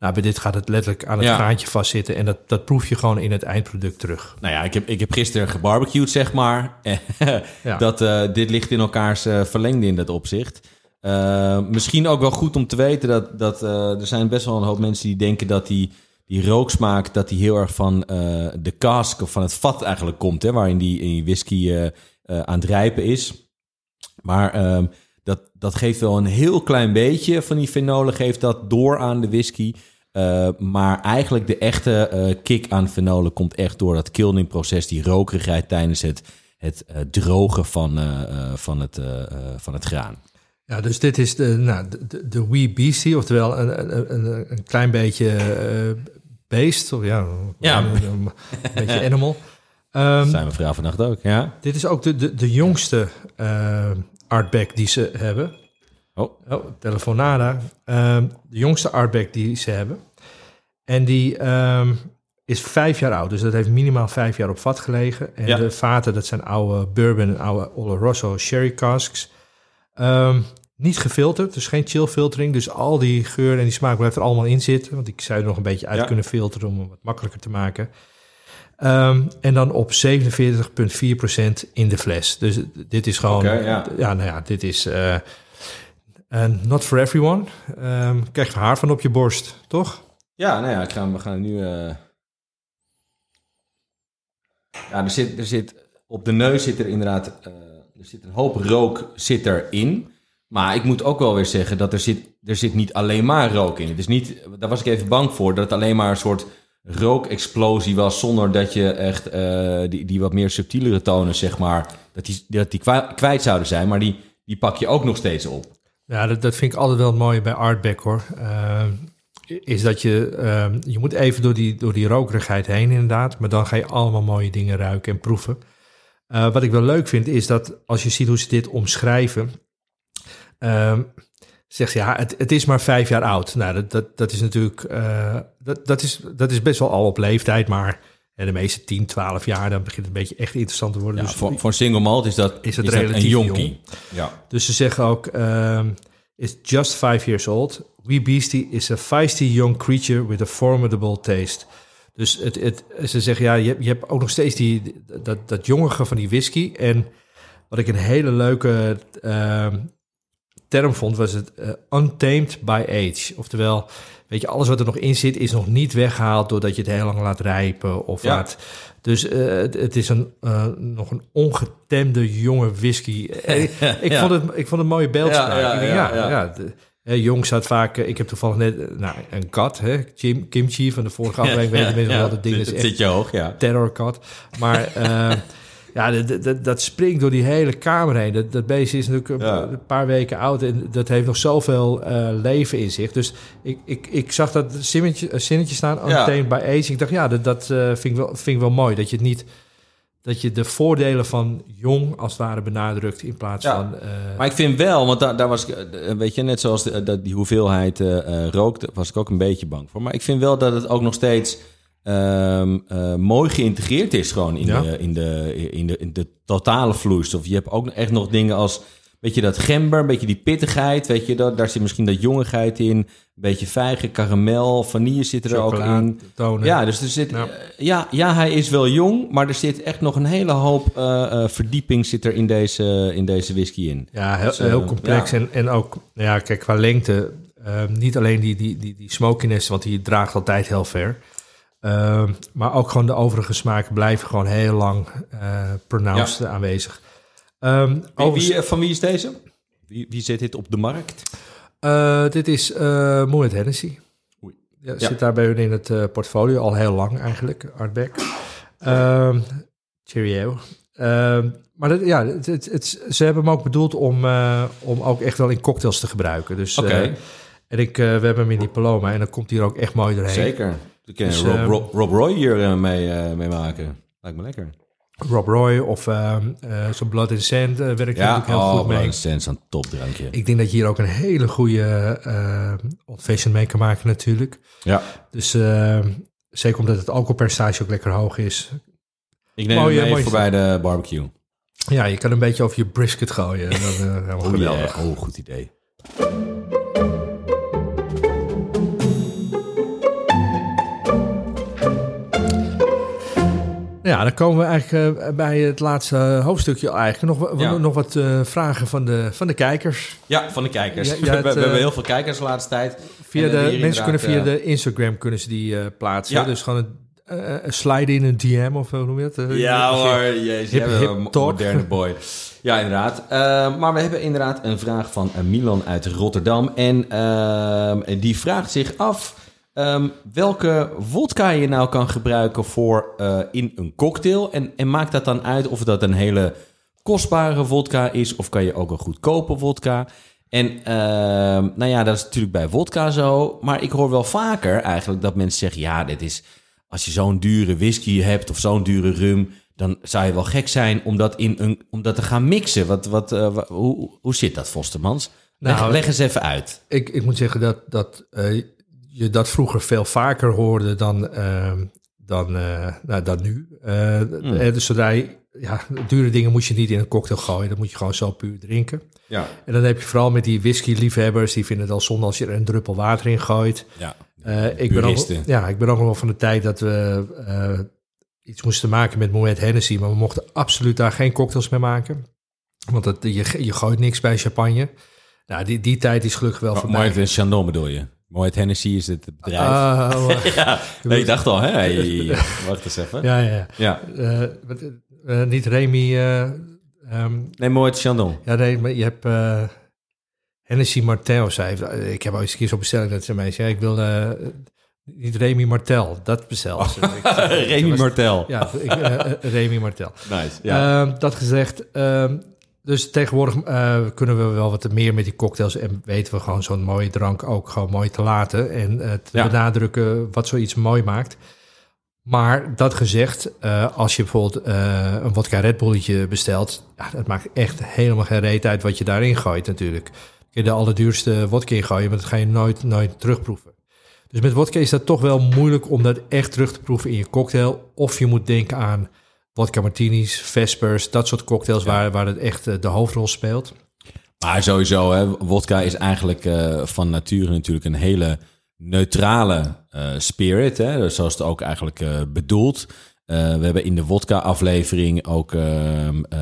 Nou, bij dit gaat het letterlijk aan het Ja. graantje vastzitten. En dat, dat proef je gewoon in het eindproduct terug. Nou ja, ik heb, ik heb gisteren gebarbecued, zeg maar. [laughs] Ja. dat, eh, dit ligt in elkaars eh, verlengde in dat opzicht. Eh, misschien ook wel goed om te weten dat, dat er zijn best wel een hoop mensen die denken dat die, die rooksmaak dat die heel erg van de cask of van het vat eigenlijk komt, hè, waarin die, in die whisky aan het rijpen is. Maar ehm, dat, dat geeft wel een heel klein beetje van die fenolen, geeft dat door aan de whisky. Eh, maar eigenlijk de echte eh, kick aan fenolen komt echt door dat kilning-proces, die rokerigheid tijdens het, het eh, drogen van, eh, eh, van, het, eh, eh, van het graan. Ja, dus dit is de, nou, de, de, wee beastie, oftewel een, een, een, klein beetje eh, beest. Of ja, Ja. een, een beetje [laughs] animal. Ehm, Zijn we vrouw vannacht ook, ja? dit is ook de, de, de jongste artback die ze hebben. Oh, Oh, telefonada. Ehm, de jongste artback die ze hebben. En die ehm, is vijf jaar oud. Dus dat heeft minimaal vijf jaar op vat gelegen. En Ja. de vaten, dat zijn oude bourbon en oude Oloroso sherry casks. Ehm, niet gefilterd, dus geen chill filtering. Dus al die geur en die smaak blijft er allemaal in zitten. Want ik zou er nog een beetje uit Ja. kunnen filteren om het wat makkelijker te maken. En dan op 47,4% in de fles. Dus dit is gewoon... Ja. nou ja, dit is... eh, eh, not for everyone. Ehm krijg je haar van op je borst, toch? Ja, nou ja, ik we gaan nu. eh, Ja, er zit, er zit. Op de neus zit er inderdaad. eh, er zit een hoop rook zit erin. Maar ik moet ook wel weer zeggen dat er zit, er zit niet alleen maar rook in. Het is niet. Daar was ik even bang voor. Dat het alleen maar een soort rookexplosie was. Zonder dat je echt. eh, die, die wat meer subtielere tonen, zeg maar. Dat die, dat die kwijt zouden zijn. Maar die, die pak je ook nog steeds op. Ja, dat, dat vind ik altijd wel het mooie bij Artback hoor. Ehm, is dat je, ehm, je moet even door die, door die rokerigheid heen inderdaad. Maar dan ga je allemaal mooie dingen ruiken en proeven. Eh, wat ik wel leuk vind is dat als je ziet hoe ze dit omschrijven. ehm, zegt ze, ja, het, het is maar vijf jaar oud. Nou, dat, dat, dat is natuurlijk, eh, dat, dat, is, dat is best wel al op leeftijd. Maar eh, de meeste 10, 12 jaar, dan begint het een beetje echt interessant te worden. Ja, dus voor, voor single malt is dat, Is dat relatief een jonkie. jong. Ja. Dus ze zeggen ook, um, is just five years old. Wee Beastie is a feisty young creature with a formidable taste. Dus het, het, ze zeggen, ja, je, hebt- je hebt ook nog steeds die, dat, dat jongige van die whisky. En wat ik een hele leuke ehm, term vond, was het eh, untamed by age. Oftewel, weet je, alles wat er nog in zit, is nog niet weggehaald doordat je het heel lang laat rijpen of Ja. laat. Dus eh, het, het is een, eh, nog een ongetemde jonge whisky. Ik, [laughs] Ja. vond het, ik vond het een mooie beeldspraak. Ja, ja, ja, ja, ja. ja, de- hè, jong staat vaak... Ik heb toevallig net nou, een kat, hè, Kim, kimchi van de vorige aflevering. weet je mensen wel, dat ding is echt zit je hoog, ja. terrorkat. Maar eh, [laughs] ja, dat- dat- dat, springt door die hele kamer heen. Dat, dat beest is natuurlijk een, Ja. een paar weken oud en dat heeft nog zoveel eh, leven in zich. Dus ik, ik, ik zag dat zinnetje, eh, zinnetje staan, untamed by age. Ik dacht, ja, dat, dat eh, vind, ik wel, vind ik wel mooi. Dat je het niet... Dat je de voordelen van jong als het ware benadrukt in plaats Ja. van... Maar ik vind wel, want daar, daar was ik, weet je, net zoals de, dat die hoeveelheid eh, rook, was ik ook een beetje bang voor. Maar ik vind wel dat het ook nog steeds ehm, eh, mooi geïntegreerd is gewoon in, Ja. de, in, de, in, de, in de totale vloeistof. Je hebt ook echt nog dingen als, weet je, dat gember, een beetje die pittigheid, weet je, dat, daar zit misschien dat jongigheid in. Een beetje vijgen, karamel, vanille zit er ook in. tonen. Ja, dus er zit, Ja. ja. ja, ja, hij is wel jong, maar er zit echt nog een hele hoop eh, eh, verdieping zit er in deze, in deze whisky in. Ja, heel, Dus, eh, heel complex. ja. En, en ook, ja, kijk, qua lengte, eh, niet alleen die, die, die, die smokiness, want die draagt altijd heel ver. Eh, maar ook gewoon de overige smaken blijven gewoon heel lang eh pronounced aanwezig. Ehm, Wie, eh, van wie is deze? Wie, wie zit dit op de markt? eh, dit is eh Moet Hennessy. Oei. Ja, Zit daar bij hun in het eh, portfolio al heel lang eigenlijk, Artback. Ehm cheerio. Ehm, maar dat, ja, het, het, het- ze hebben hem ook bedoeld om, om ook echt wel in cocktails te gebruiken. Dus, en ik, we hebben hem in die Paloma en dan komt hij er ook echt mooi doorheen. Zeker. We kunnen Dus, Rob, eh, Rob, Rob Roy hier eh, mee, eh, mee maken. Lijkt me lekker. Rob Roy of ehm, eh, zo'n Blood and Sand werkt er Ja, natuurlijk heel oh, goed mee. Blood Sense een topdrankje. Ik denk dat je hier ook een hele goede uh, old fashion mee kan maken natuurlijk. Ja. Dus eh, zeker omdat het alcoholpercentage ook lekker hoog is. Ik neem Mooie- hem mee voor bij de barbecue. Ja, je kan een beetje over je brisket gooien. Dat is Oh, geweldig. yeah. oh, goed idee. Ja, dan komen we eigenlijk eh, bij het laatste hoofdstukje eigenlijk. Nog, Ja. nog wat eh, vragen van de, van de kijkers. Ja, van de kijkers. Ja, [laughs] we, het, we eh, hebben heel veel kijkers de laatste tijd. Via En, de, mensen kunnen via de Instagram kunnen ze die plaatsen. Ja. Dus gewoon een slide in een DM of hoe noem je? Eh, Ja hoor, jezus, hip- hip een mo- talk. moderne [laughs] boy. Ja, inderdaad. Maar we hebben inderdaad een vraag van Milan uit Rotterdam. En ehm, die vraagt zich af ehm, welke vodka je nou kan gebruiken voor eh, in een cocktail. En, en maakt dat dan uit of dat een hele kostbare vodka is of kan je ook een goedkope vodka? En ehm, nou ja, dat is natuurlijk bij vodka zo. Maar ik hoor wel vaker eigenlijk dat mensen zeggen... ja, dit is, als je zo'n dure whisky hebt of zo'n dure rum... dan zou je wel gek zijn om dat, in een, om dat te gaan mixen. Wat, wat, eh, hoe, hoe zit dat, Vostermans? Leg, Nou, leg eens even uit. Ik, ik moet zeggen dat, dat eh, je dat vroeger veel vaker hoorde dan, ehm, dan, eh, nou, dan nu. Eh, eh, dus zodra je, ja, dure dingen moet je niet in een cocktail gooien. Dat moet je gewoon zo puur drinken. Ja, En dan heb je vooral met die whisky-liefhebbers, die vinden het al zonde als je er een druppel water in gooit. ja. Ik, ben ook, ja, ik ben ook nog wel van de tijd dat we iets moesten maken met Moet Hennessy, maar we mochten absoluut daar geen cocktails mee maken. Want dat, je, je gooit niks bij champagne. Nou, die, die tijd is gelukkig wel voorbij. Moet Chandon bedoel je? Moet Hennessy is het bedrijf. Ah, [laughs] ja, nee, ik dacht al, hè? Hey, [laughs] wacht eens even. ja, ja, ja. Ja. Eh, eh, niet Remy. eh, ehm, Nee, Moet Chandon. ja, nee, maar je hebt eh Hennessy Martel. Zei, eh, ik heb al eens een keer zo'n bestelling dat ze mij zei: ik wil niet Remy Martel, dat bestel. [laughs] Remy Martel. Ja, ik, Remy Martel. Nice. Ja. Ehm, dat gezegd, ehm, dus tegenwoordig eh, kunnen we wel wat meer met die cocktails en weten we gewoon zo'n mooie drank ook gewoon mooi te laten en eh, te Ja. benadrukken wat zoiets mooi maakt. Maar dat gezegd, eh, als je bijvoorbeeld een vodka Red Bulletje bestelt, ja, dat maakt echt helemaal geen reet uit wat je daarin gooit natuurlijk. Je de allerduurste vodka in gooien, maar dat ga je nooit, nooit terugproeven. Dus met vodka is dat toch wel moeilijk om dat echt terug te proeven in je cocktail. Of je moet denken aan vodka martinis, Vespers, dat soort cocktails waar, waar het echt eh, de hoofdrol speelt. Maar sowieso, hè, wodka is eigenlijk eh, van nature natuurlijk een hele neutrale eh, spirit. Hè? Dus zoals het ook eigenlijk eh, bedoeld. We hebben in de wodka-aflevering ook... ehm, eh,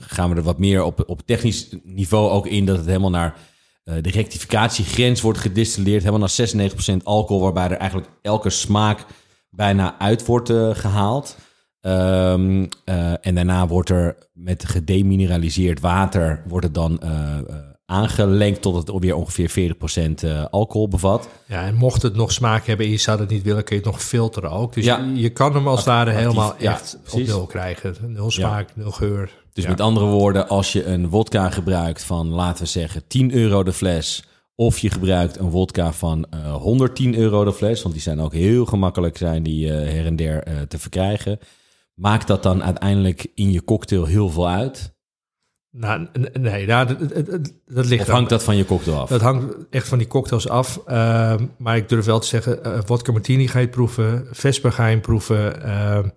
gaan we er wat meer op, op technisch niveau ook in... dat het helemaal naar de rectificatiegrens wordt gedistilleerd. Helemaal naar 96% alcohol... waarbij er eigenlijk elke smaak bijna uit wordt eh, gehaald. Ehm, eh, en daarna wordt er met gedemineraliseerd water wordt het dan eh, aangelengd tot het weer ongeveer 40% eh, alcohol bevat. Ja, en mocht het nog smaak hebben en je zou het niet willen, kun je het nog filteren ook. Dus Ja. je, je kan hem als het ware helemaal ja, echt op nul krijgen. Nul smaak, nul geur. Dus met andere woorden, als je een wodka gebruikt van, laten we zeggen, 10 euro de fles... of je gebruikt een wodka van eh 110 euro de fles... want die zijn ook heel gemakkelijk zijn die her en der te verkrijgen... maakt dat dan uiteindelijk in je cocktail heel veel uit? Nou, nee, nou, dat, dat, ligt Of hangt dat van je cocktail af? Dat hangt echt van die cocktails af. Ehm, maar ik durf wel te zeggen, eh vodka martini ga je proeven, Vesper ga je proeven. ehm,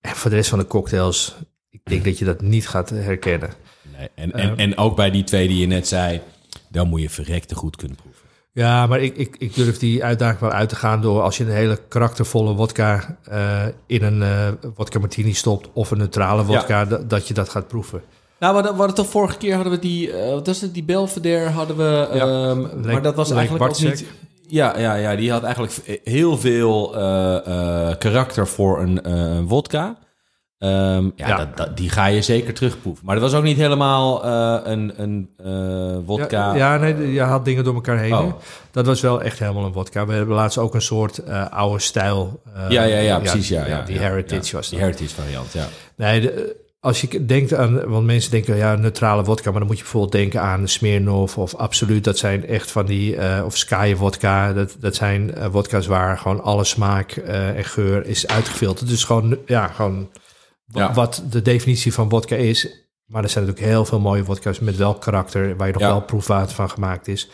en voor de rest van de cocktails, ik denk [clears throat] dat je dat niet gaat herkennen. Nee, en, en, en ook bij die twee die je net zei, dan moet je verrekte goed kunnen proeven. Ja, maar ik, ik, ik durf die uitdaging wel uit te gaan door als je een hele karaktervolle vodka eh, in een eh vodka martini stopt of een neutrale vodka, dat, dat je dat gaat proeven. Nou, we hadden, toch vorige keer hadden we die, eh wat was het, die Belvedere hadden we, ehm, Leek- maar dat was leek eigenlijk ook niet... Ja, ja, ja, die had eigenlijk heel veel eh, eh, karakter voor een eh, wodka. Ehm, ja, Ja. Dat, dat- die ga je zeker terugproeven. Maar dat was ook niet helemaal eh, een, een eh wodka. Ja, ja, nee, je haalt dingen door elkaar heen. Oh. Dat was wel echt helemaal een wodka. We hebben laatst ook een soort eh, oude stijl. eh, ja, ja, ja, precies. Ja, ja, die heritage was Die heritage variant, ja. Nee, de- als je denkt aan, want mensen denken ja, neutrale wodka, maar dan moet je bijvoorbeeld denken aan Smirnoff of Absoluut. Dat zijn echt van die, eh, of Sky wodka. Dat, dat zijn eh, wodka's waar gewoon alle smaak eh, en geur is uitgefilterd. Dus gewoon, ja, gewoon Ja. wat de definitie van wodka is. Maar er zijn natuurlijk heel veel mooie wodka's met welk karakter, waar je nog Ja. wel proefwater van gemaakt is.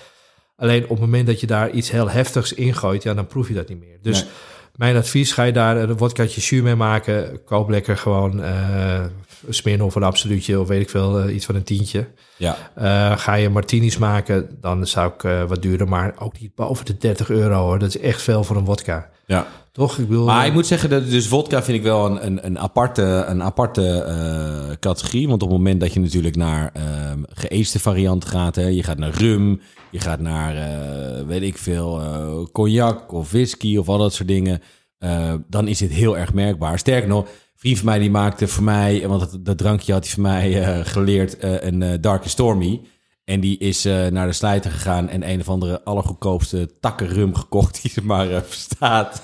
Alleen op het moment dat je daar iets heel heftigs in gooit, ja, dan proef je dat niet meer. Dus Nee. mijn advies, ga je daar een wodkaatje jus mee maken. Koop lekker gewoon eh een Smirnoff of een absoluutje of weet ik veel, eh, iets van een tientje. Ja, Eh, ga je martinis maken, dan zou ik eh, wat duurder, maar ook niet boven de 30 euro hoor. Dat is echt veel voor een wodka. ja. Toch? Ik bedoel, Maar ik moet zeggen, dat dus vodka vind ik wel een, een, een aparte, een aparte eh, categorie. Want op het moment dat je natuurlijk naar ehm geëeste varianten gaat... Hè, je gaat naar rum, je gaat naar, eh, weet ik veel, eh, cognac of whisky of al dat soort dingen... eh, dan is het heel erg merkbaar. Sterker nog, een vriend van mij die maakte voor mij... want dat, dat drankje had hij voor mij eh, geleerd, eh, een eh, Dark and Stormy... En die is eh, naar de slijter gegaan en een of andere allergoedkoopste takken rum gekocht die er maar eh, bestaat.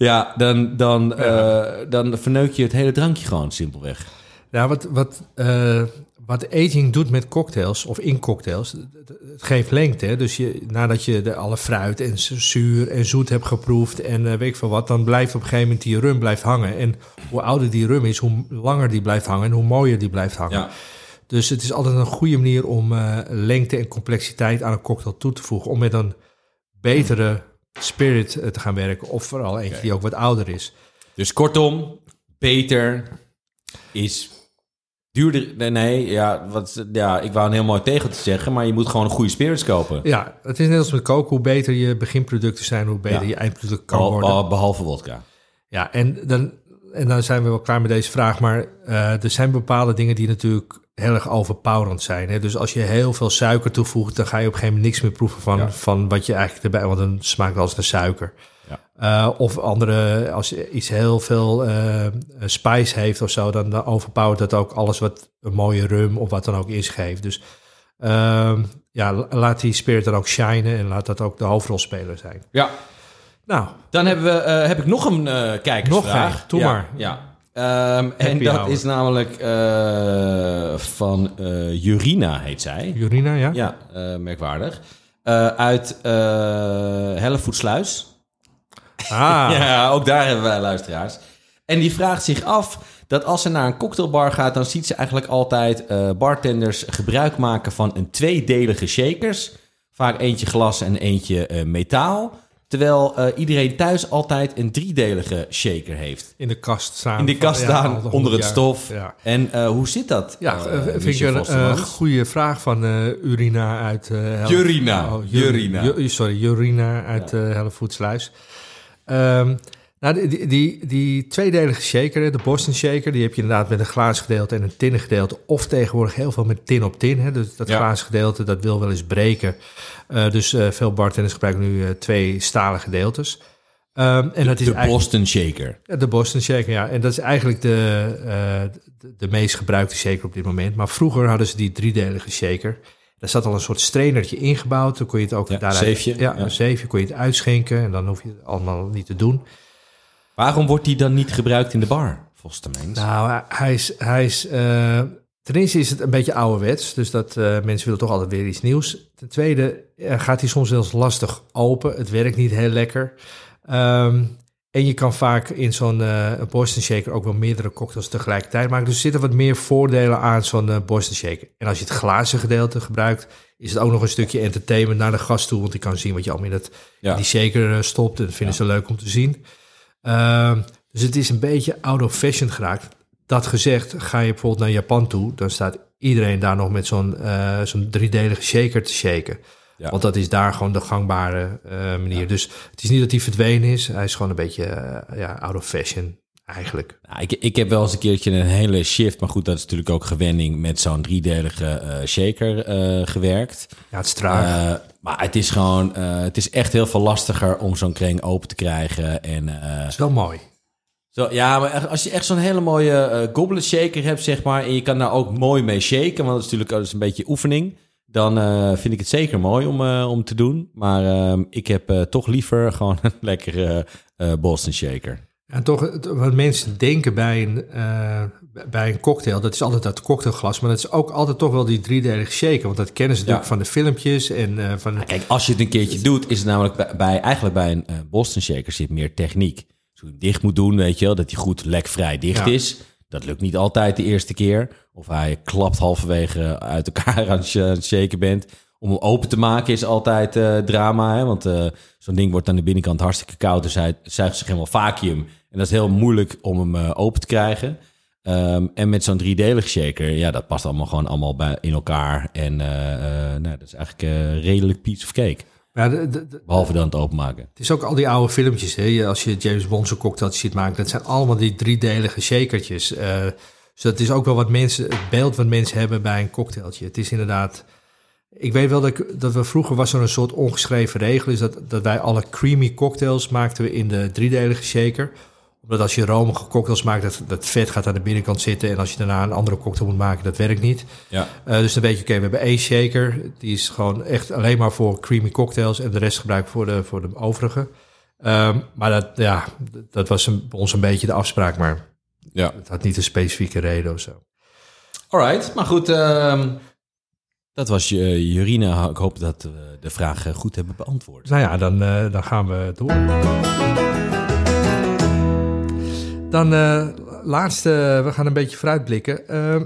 Ja, dan, dan, eh, dan verneuk je het hele drankje gewoon simpelweg. Ja, wat, wat, eh, wat aging doet met cocktails of in cocktails, het, geeft lengte. Hè? Dus je, nadat je de alle fruit en zu- zuur en zoet hebt geproefd en eh, weet ik veel wat, dan blijft op een gegeven moment die rum blijft hangen. En hoe ouder die rum is, hoe langer die blijft hangen en hoe mooier die blijft hangen. Ja, Dus het is altijd een goede manier om lengte en complexiteit aan een cocktail toe te voegen. Om met een betere spirit eh, te gaan werken. Of vooral eentje die ook wat ouder is. dus kortom, beter is duurder. Nee, nee ja, wat, ja, ik wou een heel mooi tegen te zeggen, maar je moet gewoon een goede spirits kopen. Ja, het is net als met koken. Hoe beter je beginproducten zijn, hoe beter Ja. je eindproduct kan Behal- worden. behal- behalve wodka. Ja, en dan, en dan zijn we wel klaar met deze vraag. Maar eh, er zijn bepaalde dingen die natuurlijk heel erg overpowerend zijn. Hè? Dus als je heel veel suiker toevoegt, dan ga je op een gegeven moment niks meer proeven van, Ja. van wat je eigenlijk erbij... Want dan smaakt het als naar suiker. Ja. Eh, of andere, als je iets heel veel eh, spice heeft of zo, dan, dan overpowert dat ook alles wat een mooie rum of wat dan ook is geeft. Dus ehm, ja, la- laat die spirit dan ook shinen en laat dat ook de hoofdrolspeler zijn. Ja, Nou, dan hebben we, eh, heb ik nog een kijkersvraag. Nog een? Doe ja, maar. Ja. Ehm, en dat hour. is namelijk eh, van eh, Jurina, heet zij. Jurina, ja? Ja, eh, merkwaardig. Uit Hellevoetsluis. Ah, [laughs] Ja, ook daar hebben wij luisteraars. En die vraagt zich af dat als ze naar een cocktailbar gaat... dan ziet ze eigenlijk altijd bartenders gebruik maken van een tweedelige shakers. Vaak eentje glas en eentje metaal. Terwijl eh, iedereen thuis altijd een driedelige shaker heeft. in de kast staan. In de kast Ja, staan, onder het jaar. stof. Ja, En eh, hoe zit dat? ja eh, vind ik een goede vraag van Urina uit... Jurina. Oh, Jur- Jurina. Ju- sorry, Jurina uit eh Hellevoetsluis. Ehm nou, die, die, die, tweedelige shaker, de Boston shaker... die heb je inderdaad met een glazen gedeelte en een tinnen gedeelte... of tegenwoordig heel veel met tin op tin. Hè, dus dat Ja. glazen gedeelte, dat wil wel eens breken. Eh, dus eh, veel bartenders gebruiken nu eh, twee stalen gedeeltes. Ehm, en dat is De eigenlijk- Boston Shaker. Ja, de Boston Shaker, ja. En dat is eigenlijk de, de, de meest gebruikte shaker op dit moment. Maar vroeger hadden ze die driedelige shaker. Daar zat al een soort strainertje ingebouwd. Dan kon je het ook Ja, daaruit... zeefje, Ja, ja. een zeefje kon je het uitschenken. En dan hoef je het allemaal niet te doen. Waarom wordt die dan niet gebruikt in de bar, Vostermans? Nou, hij is... Hij is eh, ten eerste is het een beetje ouderwets. Dus dat eh, mensen willen toch altijd weer iets nieuws. Ten tweede eh, gaat hij soms zelfs lastig open. Het werkt niet heel lekker. Ehm, en je kan vaak in zo'n Boston Shaker ook wel meerdere cocktails tegelijkertijd maken. Dus er zitten wat meer voordelen aan zo'n Boston Shaker. En als je het glazen gedeelte gebruikt, is het ook nog een stukje entertainment naar de gast toe. Want die kan zien wat je allemaal in, het, Ja. in die shaker stopt. En dat vinden ze leuk om te zien. Ehm, dus het is een beetje out of fashion geraakt. Dat gezegd, ga je bijvoorbeeld naar Japan toe, dan staat iedereen daar nog met zo'n eh, zo'n driedelige shaker te shaken. Ja. Want dat is daar gewoon de gangbare eh, manier. Dus het is niet dat hij verdwenen is. Hij is gewoon een beetje eh, ja, out of fashion eigenlijk. Nou, ik, ik heb wel eens een keertje een hele shift, maar goed, dat is natuurlijk ook gewenning met zo'n driedelige eh, shaker eh, gewerkt. Ja, het is traag. Eh, maar het is gewoon, het is echt heel veel lastiger om zo'n kring open te krijgen. En het is wel mooi. Zo, ja, maar als je echt zo'n hele mooie goblet shaker hebt, zeg maar, en je kan daar ook mooi mee shaken, want dat is natuurlijk dat is een beetje oefening, dan vind ik het zeker mooi om, om te doen. Maar ehm, ik heb toch liever gewoon een [laughs] lekkere Boston shaker. En toch, wat mensen denken bij een, eh, bij een cocktail, dat is altijd dat cocktailglas, maar dat is ook altijd toch wel die driedelige shaker. Want dat kennen ze natuurlijk Ja. van de filmpjes en eh, van... Nou, kijk, als je het een keertje doet, is het namelijk bij, bij- eigenlijk bij een eh, Boston shaker zit meer techniek. Hoe je hem dicht moet doen, weet je wel, dat hij goed lekvrij dicht Ja. is. Dat lukt niet altijd de eerste keer. Of hij klapt halverwege uit elkaar [laughs] als je aan het shaken bent. Om hem open te maken is altijd drama. Hè? Want zo'n ding wordt aan de binnenkant hartstikke koud. Dus hij zuigt zich helemaal vacuüm. En dat is heel moeilijk om hem eh, open te krijgen. Ehm, en met zo'n driedelig shaker, ja, dat past allemaal gewoon allemaal bij, in elkaar. En eh, eh, nou, dat is eigenlijk redelijk piece of cake. Ja, de- de- de- Behalve dan het openmaken. het is ook al die oude filmpjes, hè? Je- als je James Bond zo'n cocktail ziet maken, dat zijn allemaal die driedelige shakertjes. Eh, dus dat is ook wel wat mensen, het beeld wat mensen hebben bij een cocktailtje. Het is inderdaad... Ik weet wel dat, ik, dat we vroeger was er een soort ongeschreven regel, is dat, dat wij alle creamy cocktails maakten we in de driedelige shaker. Omdat als je romige cocktails maakt, dat, dat vet gaat aan de binnenkant zitten. En als je daarna een andere cocktail moet maken, dat werkt niet. Ja. Eh, dus dan weet je, oké, we hebben één shaker. Die is gewoon echt alleen maar voor creamy cocktails. En de rest gebruik ik voor de, voor de overige. Ehm, maar dat, ja, dat was een, bij ons een beetje de afspraak. Maar Ja. het had niet een specifieke reden of zo. Alright, maar goed. ehm, dat was je, Jurina. Ik hoop dat we de vraag eh, goed hebben beantwoord. Nou ja, dan, eh, dan gaan we door. Dan eh laatste, we gaan een beetje vooruitblikken. Ehm,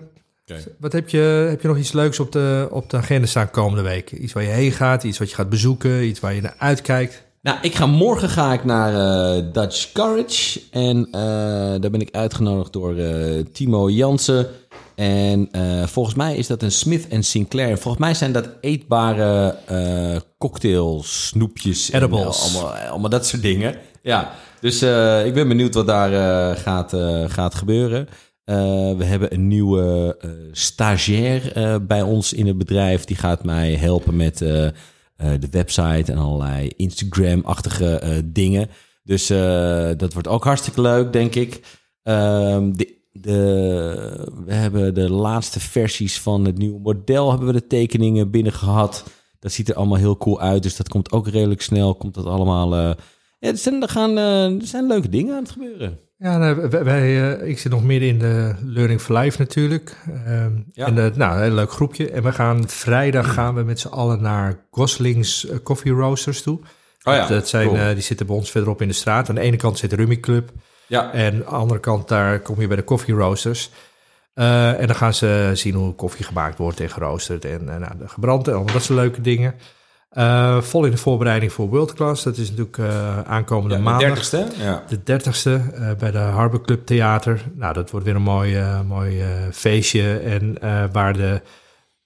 Wat heb je, heb je nog iets leuks op de, op de agenda staan komende week? Iets waar je heen gaat, iets wat je gaat bezoeken, iets waar je naar uitkijkt? Nou, ik ga morgen ga ik naar eh, Dutch Courage. En eh, daar ben ik uitgenodigd door eh, Timo Jansen. En eh, volgens mij is dat een Smith Sinclair. En volgens mij zijn dat eetbare eh cocktails, snoepjes. en, Edibles. eh, allemaal, allemaal dat soort dingen. Ja, dus eh, ik ben benieuwd wat daar eh, gaat, eh, gaat gebeuren. We hebben een nieuwe stagiair bij ons in het bedrijf. Die gaat mij helpen met de website en allerlei Instagram-achtige dingen. Dus dat wordt ook hartstikke leuk, denk ik. Ehm, de, de, we hebben de laatste versies van het nieuwe model, hebben we de tekeningen binnen gehad. Dat ziet er allemaal heel cool uit, dus dat komt ook redelijk snel. Komt dat allemaal... ja, er, zijn, er, gaan, eh, er zijn leuke dingen aan het gebeuren. Ja, nou, wij, wij, eh, ik zit nog midden in de Learning for Life natuurlijk. Ehm, Ja. En eh, nou, een leuk groepje. En we gaan vrijdag gaan we met z'n allen naar Gosling's Coffee Roasters toe. Oh dat, dat zijn, cool. die zitten bij ons verderop in de straat. Aan de ene kant zit de Rummy Club. Ja, En aan de andere kant, daar kom je bij de Coffee Roasters. En dan gaan ze zien hoe koffie gemaakt wordt en geroosterd en eh, nou, gebrand en dat soort leuke dingen. Eh, vol in de voorbereiding voor World Class. Dat is natuurlijk eh, aankomende ja de maandag. dertigste. Ja. De 30ste eh, bij de Harbor Club Theater. Nou, dat wordt weer een mooi, mooi feestje. En waar de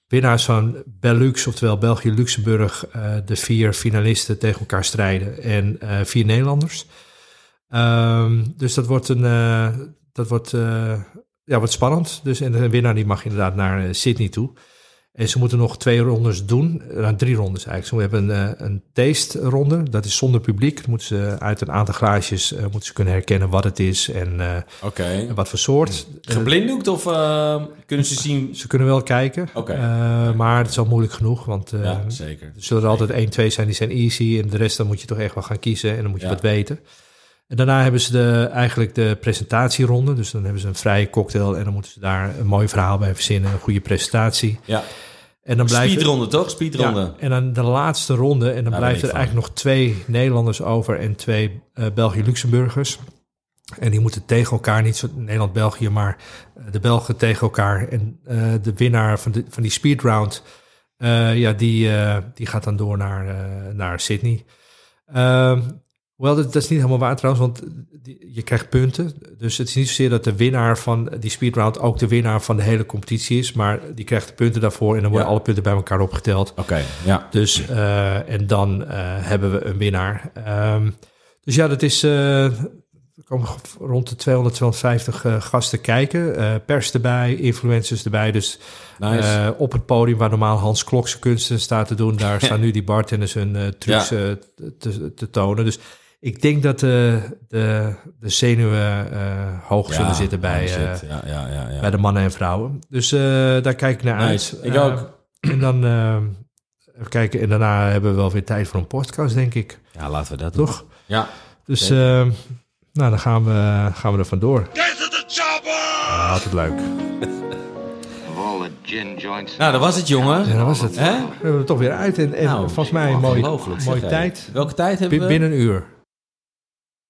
winnaars van Belux, oftewel België-Luxemburg, de vier finalisten tegen elkaar strijden. En vier Nederlanders. Ehm, dus dat wordt een. dat wordt, ja, wordt spannend. Dus, en de winnaar die mag inderdaad naar Sydney toe. En ze moeten nog twee rondes doen. Nou, drie rondes eigenlijk. Ze hebben een, eh, een taste-ronde. Dat is zonder publiek. Dan moeten ze uit een aantal glaasjes eh, moeten ze kunnen herkennen wat het is en, eh, wat voor soort. Eh, Geblinddoekt of eh, kunnen ze zien? ze kunnen wel kijken. Oké. Eh, maar het is al moeilijk genoeg. Want eh, Ja, zeker. er zullen er altijd één, twee zijn die zijn easy. En de rest dan moet je toch echt wel gaan kiezen. En dan moet je Ja. wat weten. En daarna hebben ze de, eigenlijk de presentatieronde. Dus dan hebben ze een vrije cocktail. En dan moeten ze daar een mooi verhaal bij verzinnen. Een goede presentatie. Ja. En dan blijven, Speedronde, toch? Speedronde. Ja, en dan de laatste ronde. En dan Daar blijft ben er van. eigenlijk nog twee Nederlanders over en twee eh België-Luxemburgers. En die moeten tegen elkaar, niet Nederland-België, maar eh, de Belgen tegen elkaar. En eh, de winnaar van, de, van die speedround, ja, die, die gaat dan door naar, naar Sydney. Wel, dat, dat is niet helemaal waar trouwens, want die- je krijgt punten. Dus het is niet zozeer dat de winnaar van die speedround ook de winnaar van de hele competitie is. Maar die krijgt de punten daarvoor en dan worden Ja. alle punten bij elkaar opgeteld. Oké, ja. Dus, eh, en dan eh, hebben we een winnaar. Ehm, dus ja, dat is. eh, er komen rond de 200, 250 eh, gasten kijken. Pers erbij, influencers erbij. Dus Nice. op het podium waar normaal Hans Klokse kunsten staat te doen, daar [laughs] staan nu die bartenders hun trucs Ja. te, te tonen. Dus ik denk dat de, de, de zenuwen eh, hoog zullen zitten bij, eh, shit. ja, ja, ja, ja. bij de mannen en vrouwen. Dus eh, daar kijk ik naar Nice. uit. Ik ook. En dan even kijken. En daarna hebben we wel weer tijd voor een podcast, denk ik. Ja, laten we dat doen. Toch? Ja. Dus nou, dan gaan we, gaan we er vandoor. Ja, altijd leuk. Gin joints. Nou, dat was het, jongen. Ja, dat was het. Hè? We hebben er toch weer uit. En, en Nou, volgens mij een mooie, mooie zeg, tijd. Welke tijd hebben we? Binnen een uur.